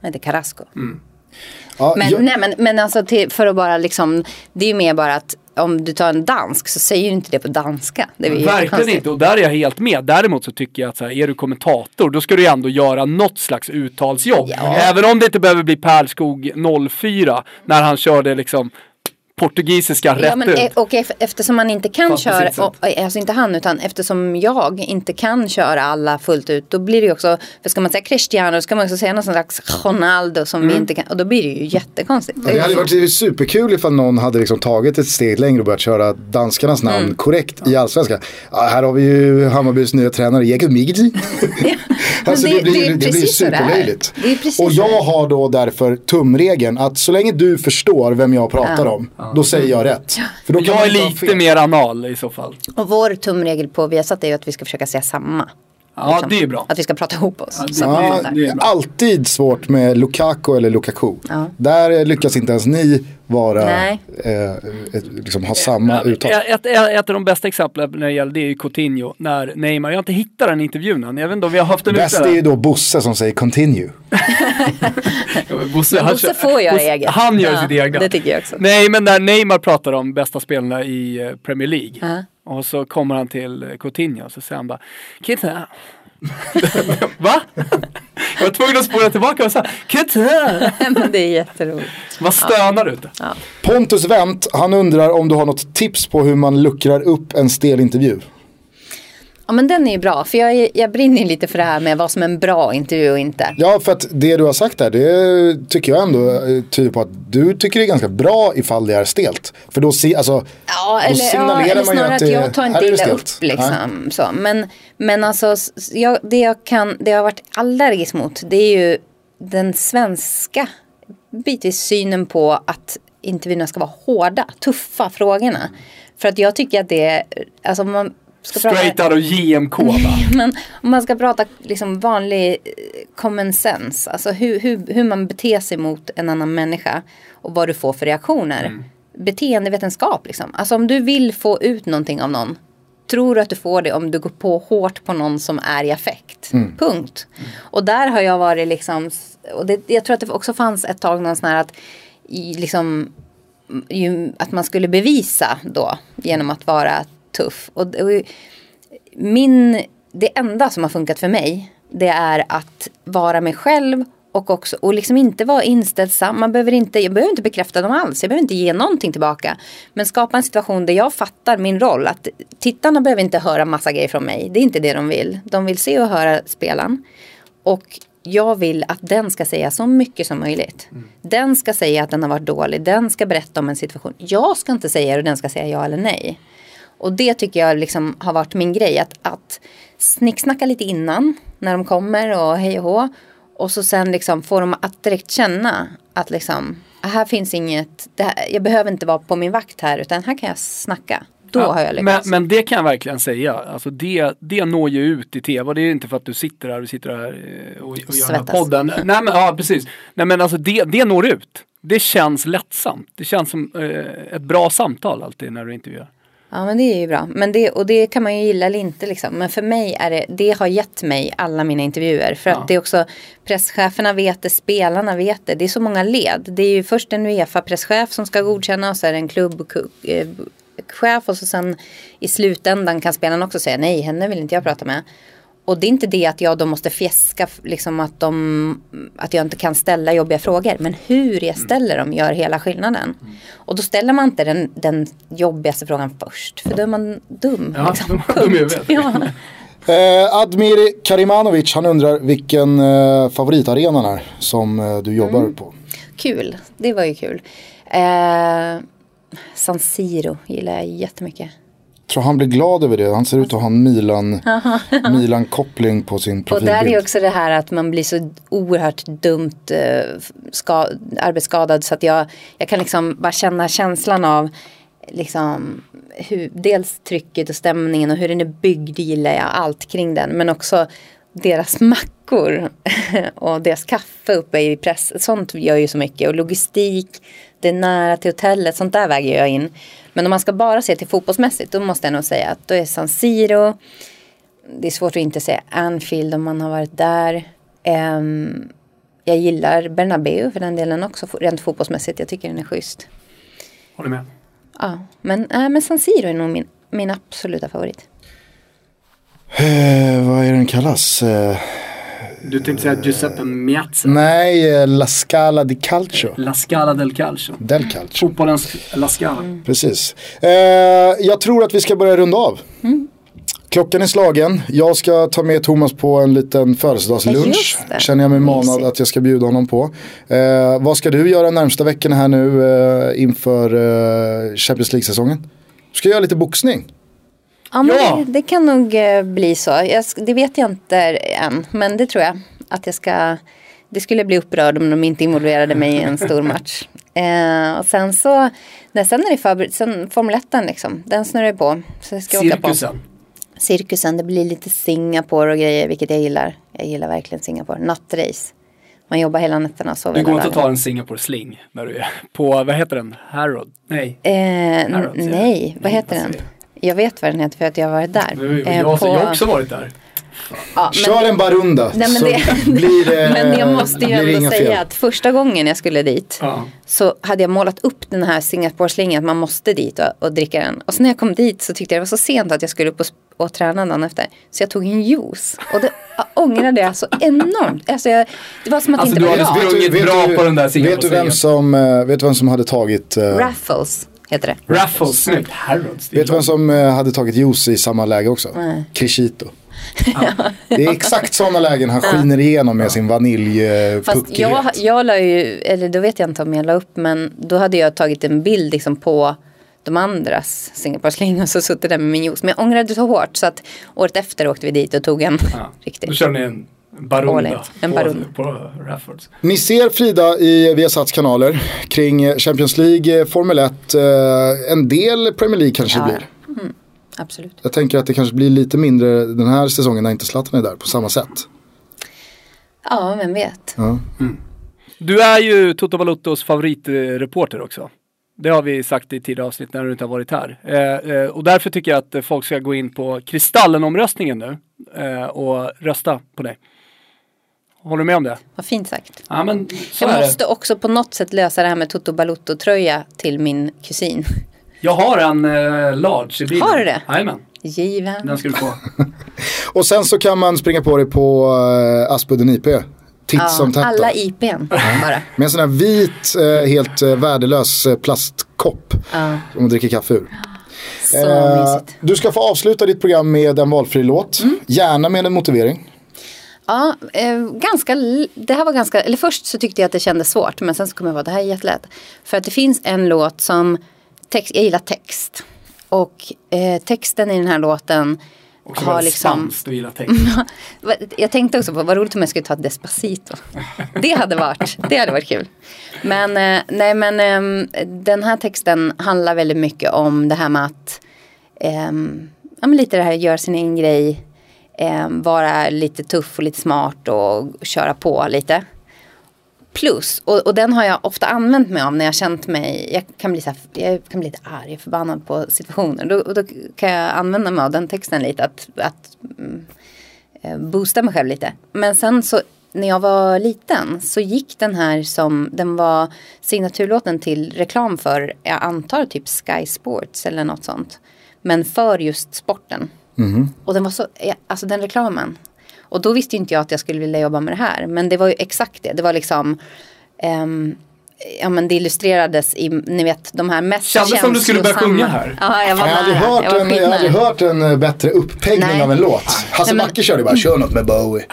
Han heter Carrasco. Ja, Men, jag, nej, men, men alltså till, för att bara liksom, det är ju mer bara att om du tar en dansk så säger du inte det på danska. Det Verkligen inte och där är jag helt med. Däremot så tycker jag att så här, är du kommentator då ska du ändå göra något slags uttalsjobb. Ja. Även om det inte behöver bli Pärlskog 04 när han körde liksom portugisiska rätt Ja, men, ut. e- och ef- eftersom man inte kan Fast köra, och, alltså inte han utan eftersom jag inte kan köra alla fullt ut då blir det ju också, för ska man säga Cristiano då ska man också säga någon slags Ronaldo som Mm. vi inte kan, och då blir det ju jättekonstigt. det hade varit superkul ifall någon hade liksom tagit ett steg längre och börjat köra danskarnas namn Mm. korrekt i allsvenskan. Ja, här har vi ju Hammarbys nya tränare Jakob Migdi. *laughs* alltså det- det, blir, det blir superlöjligt. Och jag har då därför tumregeln att så länge du förstår vem jag pratar om, då säger jag rätt. För då kan jag är lite mer anal i så fall. Och vår tumregel på Viasat är ju att vi ska försöka säga samma. Ja, Liksom. det är bra. Att vi ska prata ihop oss. det- Ja, fattar. det är alltid svårt med Lukaku eller Lukaku. Ja. Där lyckas inte ens ni vara, Nej. eh, ett, liksom ha samma uttal. Ett, ett, ett av de bästa exemplen när det gäller det är ju Coutinho. När Neymar, jag har inte hittat den intervjun än. Jag vet inte om vi har haft den Bäst ute. är ju då Bosse som säger continue. *laughs* *laughs* Bosse, Men Bosse får göra Bosse- eget. Han gör Ja, sitt egna. det tycker jag också. Nej, men när Neymar pratar om bästa spelarna i eh, Premier League. Ja. Och så kommer han till eh, Coutinho och så säger han bara Kitta. *laughs* Va? Jag var tvungen att spola tillbaka och säga Kitta. *laughs* Men det är jätteroligt. Vad stönar du? Pontus Wendt, han undrar om du har något tips på hur man luckrar upp en stel intervju. Ja men den är ju bra. För jag, jag brinner lite för det här med vad som är en bra intervju och inte. Ja, för att det du har sagt där, det tycker jag ändå eh, tyder på att du tycker det är ganska bra ifall det är stelt. För då, se, alltså, Ja, då eller, ja, signalerar eller man ju snarare att att, det, jag tar inte illa upp liksom. Så. Men, men alltså, jag, det jag kan, det jag har varit allergisk mot, det är ju den svenska bitvis synen på att intervjuerna ska vara hårda, tuffa frågorna. För att jag tycker att det alltså man, ska Straight prata, out of JMK va? *laughs* men om man ska prata liksom vanlig eh, common sense, alltså hur, hur, hur man beter sig mot en annan människa och vad du får för reaktioner. Mm. Beteendevetenskap liksom. Alltså om du vill få ut någonting av någon, tror du att du får det om du går på hårt på någon som är i affekt. Punkt. Och där har jag varit liksom, och det, jag tror att det också fanns ett tag någon sån här att liksom ju, att man skulle bevisa då genom att vara tuff. Och, och min, det enda som har funkat för mig det är att vara mig själv och också och liksom inte vara inställsam. Man behöver inte, jag behöver inte bekräfta dem alls. Jag behöver inte ge någonting tillbaka. Men skapa en situation där jag fattar min roll. Att tittarna behöver inte höra massa grejer från mig. Det är inte det de vill. De vill se och höra spelaren. Och jag vill att den ska säga så mycket som möjligt. Den ska säga att den har varit dålig. Den ska berätta om en situation. Jag ska inte säga det och den ska säga ja eller nej. Och det tycker jag liksom har varit min grej. Att, att snicksnacka lite innan när de kommer och hej och hå. Och så sen liksom får de att direkt känna att liksom här finns inget, här, jag behöver inte vara på min vakt här utan här kan jag snacka. Då Ja, har jag men, lyckats. men det kan jag verkligen säga. Alltså det, det når ju ut i tv. Och det är inte för att du sitter här, du sitter här eh, och, och gör den här podden. Nej men ja, precis. Nej men alltså det, det når ut. Det känns lättsamt. Det känns som eh, ett bra samtal alltid när du intervjuar. Ja men det är ju bra. Men det, och det kan man ju gilla eller inte liksom. Men för mig är det, det har gett mig alla mina intervjuer. För Ja. att det är också, presscheferna vet det, spelarna vet det. Det är så många led. Det är ju först en Uefa-presschef som ska godkänna och så är det en klubbchef. Och så sen i slutändan kan spelarna också säga nej, henne vill inte jag prata med. Och det är inte det att jag då måste fjäska liksom att, de, att jag inte kan ställa jobbiga frågor. Men hur jag ställer dem gör hela skillnaden. Och då ställer man inte den, den jobbigaste frågan först. För då är man dum. Ja, liksom. *laughs* dum *laughs* ja. Eh, Admir Karimanovic, han undrar vilken eh, favoritarenan är som eh, du jobbar Mm. på. Kul, det var ju kul. Eh, San Siro gillar jag jättemycket. Tror han blir glad över det. Han ser ut att ha en Milan, *laughs* Milan-koppling på sin Och profilbild. där är också det här att man blir så oerhört dumt eh, ska, arbetsskadad så att jag, jag kan liksom bara känna känslan av liksom hur, dels trycket och stämningen och hur den är byggd gillar jag allt kring den men också deras mackor *laughs* och deras kaffe uppe i press. Sånt gör ju så mycket och logistik, det är nära till hotellet, sånt där väger jag in. Men om man ska bara se till fotbollsmässigt då måste jag nog säga att då är San Siro det är svårt att inte säga Anfield om man har varit där. Ehm, jag gillar Bernabeu för den delen också, rent fotbollsmässigt. Jag tycker den är schysst. Håller med. Ja, men, äh, men San Siro är nog min, min absoluta favorit. Eh, vad är den kallas? Eh, Du tänkte säga Giuseppe Miazza. nej, eh, La Scala di Calcio. La Scala del Calcio. Del Calcio. Fotbollens La Scala. Mm. Precis. Eh, jag tror att vi ska börja runda av. Mm. Klockan är slagen. Jag ska ta med Thomas på en liten födelsedagslunch. Känner jag mig manad att jag ska bjuda honom på. Eh, vad ska du göra närmsta veckorna här nu eh, inför eh, Champions League-säsongen? Du ska göra lite boxning. Ja, Ja. Det, det kan nog eh, bli så. Jag, det vet jag inte än, men det tror jag. Att jag ska... Det skulle bli upprörd om de inte involverade mig i en stor match. *laughs* Eh, och sen så, när, sen är det förbered, sen Formel 1 liksom, den snurrar på. Så jag ska åka på. Cirkusen. cirkusen. Det blir lite Singapore och grejer, vilket jag gillar. Jag gillar verkligen Singapore. Nattrace. Man jobbar hela nätterna och sover Det går inte att ta en Singapore sling när du är på, vad heter den? Harrod? Nej. Eh, ja. nej, vad Nej, heter vad den? Jag vet vad den heter för att jag har varit där. Jag, Eh, jag, på- jag har också varit där. ja, men- Kör en barunda Nej, men så det- *laughs* blir det, Men jag måste ju ändå säga fel. att första gången jag skulle dit Ja. så hade jag målat upp den här Singapore-slingan att man måste dit och, och dricka den. Och så när jag kom dit så tyckte jag det var så sent att jag skulle upp och, och träna dagen efter. Så jag tog en juice. Och det jag ångrade jag så enormt. Alltså jag, det var som att Alltså, det du inte var hade bra. sprungit bra på den där vet du, vem som, eh, vet du vem som hade tagit eh, Raffles heter det. Raffles, snyggt. Harrods. Vet du vem som eh, hade tagit juice i samma läge också? Nej. Crescito. *laughs* Det är exakt sådana lägen han skiner igenom med sin Fast vaniljpuckighet. jag, jag la ju, eller då vet jag inte om jag la upp, men då hade jag tagit en bild liksom på de andras Singapore-slingor och så suttit där med min juice. Men jag ångrade så hårt så att året efter åkte vi dit och tog en Ja. *laughs* Då riktig. kör ni en barunda. En på, barunda. på Raffords. Ni ser Frida i Viasats kanaler kring Champions League, Formel 1, eh, en del Premier League kanske Ja. blir. Absolut. Jag tänker att det kanske blir lite mindre den här säsongen när inte Zlatan är där på samma sätt. Ja, vem vet. Ja. Du är ju Toto Balottos favoritreporter också. Det har vi sagt i tidigare avsnitt när du inte har varit här. Eh, eh, och därför tycker jag att folk ska gå in på Kristallen-omröstningen nu eh, och rösta på dig. Håller du med om det? Vad fint sagt. Ja men Jag måste det. också på något sätt lösa det här med Toto Balutto-tröja till min kusin. *laughs* Jag har en eh, large i bilen. Har du det? Jajamän, Given. den ska du få. *laughs* Och sen så kan man springa på dig på uh, Aspudden IP. Titt som tätt. alla IPn *laughs* bara. Med en sån här vit, eh, helt eh, värdelös eh, plastkopp. Ja. Som man dricker kaffe ur. Så Eh, mysigt. du ska få avsluta ditt program med en valfri låt. Mm. Gärna med en motivering. Ja, eh, ganska, det här var ganska, eller först så tyckte jag att det kändes svårt men sen så kom jag på det här är jättelätt. För att det finns en låt som, text, jag gillar text. Och eh, texten i den här låten Också har liksom, och gillar text. *laughs* jag tänkte också på vad roligt om jag skulle ta Despacito. Det hade varit, det hade varit kul. Men eh, nej men ehm, den här texten handlar väldigt mycket om det här med att ehm, ja, men lite det här göra sin egen grej eh, vara lite tuff och lite smart och köra på lite. Plus, och, och den har jag ofta använt mig av när jag känt mig, jag kan bli, så här, jag kan bli lite arg och förbannad på situationer. Då, då kan jag använda mig av den texten lite. Att, att mm, eh, boosta mig själv lite. Men sen så när jag var liten så gick den här som, den var signaturlåten till reklam för, jag antar typ Sky Sports eller något sånt. Men för just sporten. Och den var så, alltså den reklamen. Och då visste ju inte jag att jag skulle vilja jobba med det här. Men det var ju exakt det. Det var liksom, ehm, ja men det illustrerades i, ni vet de här mest Kändes som du skulle börja sjunga här. Ja, jag var Jag hade, hört jag var en, jag hade hört en eh, bättre uppeggning Nej. av en låt. Hasse Nej, men- Backe körde bara, kör något med Bowie.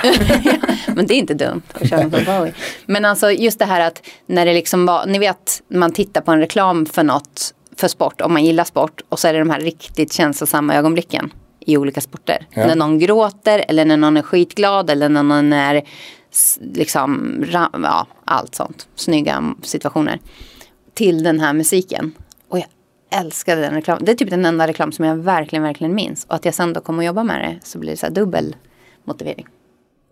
*laughs* Men det är inte dumt att köra på *laughs* Bowie. Men alltså just det här att när det liksom var, ni vet man tittar på en reklam för något, för sport, om man gillar sport och så är det de här riktigt känslosamma ögonblicken i olika sporter. Ja. När någon gråter eller när någon är skitglad eller när någon är liksom, ja, allt sånt. Snygga situationer. Till den här musiken. Och jag älskade den reklamen. Det är typ den enda reklam som jag verkligen, verkligen minns. Och att jag sen då kommer att jobba med det så blir det så här dubbel motivering.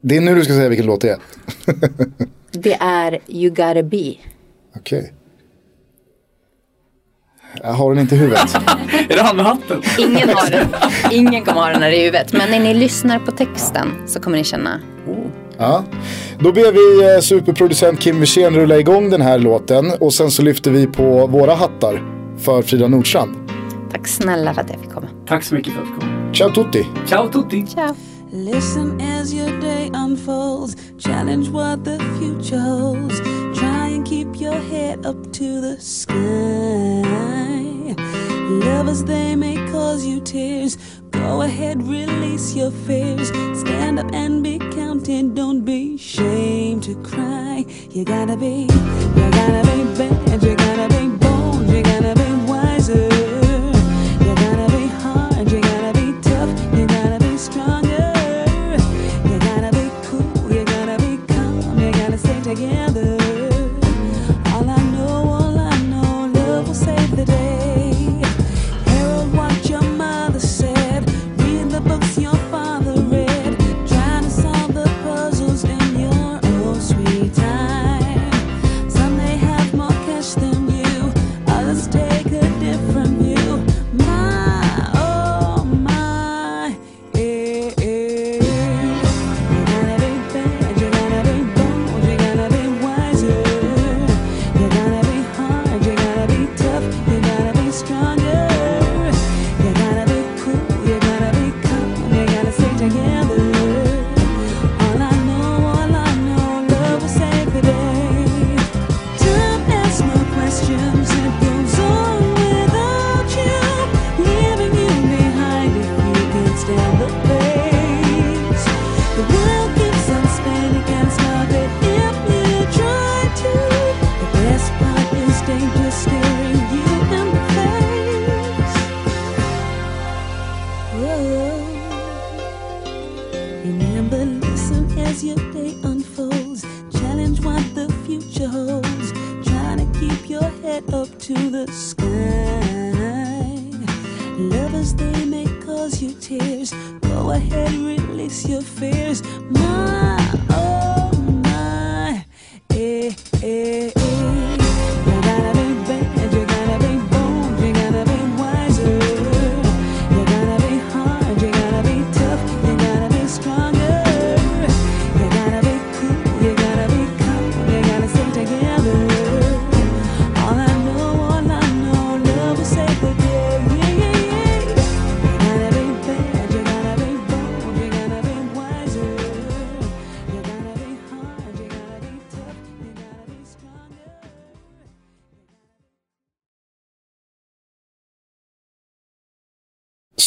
Det är nu du ska säga vilken låt det är. *laughs* Det är You gotta be. Okej. Jag har den inte i huvudet. *laughs* Är det han med hatten? Ingen har den. *laughs* Ingen kommer ha den här i huvudet. Men när ni lyssnar på texten så kommer ni känna, oh, Ja. Då ber vi eh, superproducent Kim Wirsén rulla igång den här låten och sen så lyfter vi på våra hattar för Frida Nordstrand. tack snälla för att jag fick komma. Tack så mycket för att du kom. Ciao tutti! Ciao tutti! Ciao. Listen as your day unfolds. Challenge what the future holds. Keep your head up to the sky. Lovers, they may cause you tears. Go ahead, release your fears. Stand up and be counted. Don't be ashamed to cry. You gotta be, you gotta be bad. You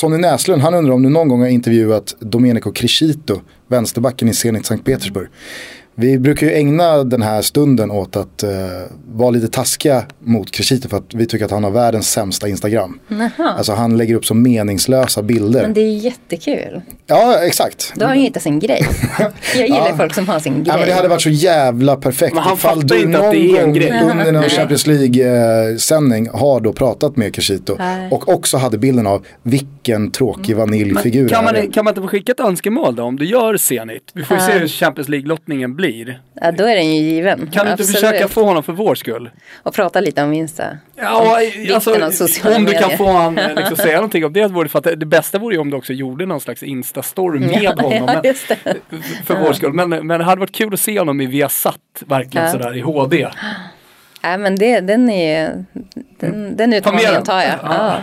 Sonny Näslund, han undrar om du någon gång har intervjuat Domenico Crescito, vänsterbacken i Zenit Sankt Petersburg. Vi brukar ju ägna den här stunden åt att eh, vara lite taskiga mot Crescito för att vi tycker att han har världens sämsta Instagram. Alltså han lägger upp så meningslösa bilder. Men det är jättekul. Ja, exakt. Då har han ju hittat sin grej. *laughs* Jag gillar Ja. folk som har sin grej. Ja, men det hade varit så jävla perfekt Men han ifall du inte att någon det är en gång grej. under *laughs* någon Champions League-sändning har då pratat med Crescito och också hade bilden av vilken tråkig vaniljfigur Kan det här är. man, kan man inte få skicka ett önskemål då om du gör Zenit? Vi får ju se hur Champions League-lottningen blir. Ja, då är den ju given. Kan du inte Absolut. försöka få honom för vår skull? Och prata lite om Insta. Ja, av sociala om du kan få eh, liksom, *laughs* säga någonting om det. Vore, för att det, det bästa vore ju om du också gjorde någon slags Insta-story med Ja, honom. *laughs* ja, men, för vår skull. Men, men det hade varit kul att se honom i Viasat, verkligen Ja. sådär i HD. Nej men det, den är den, den utmaningen tar jag. Ja. Ja.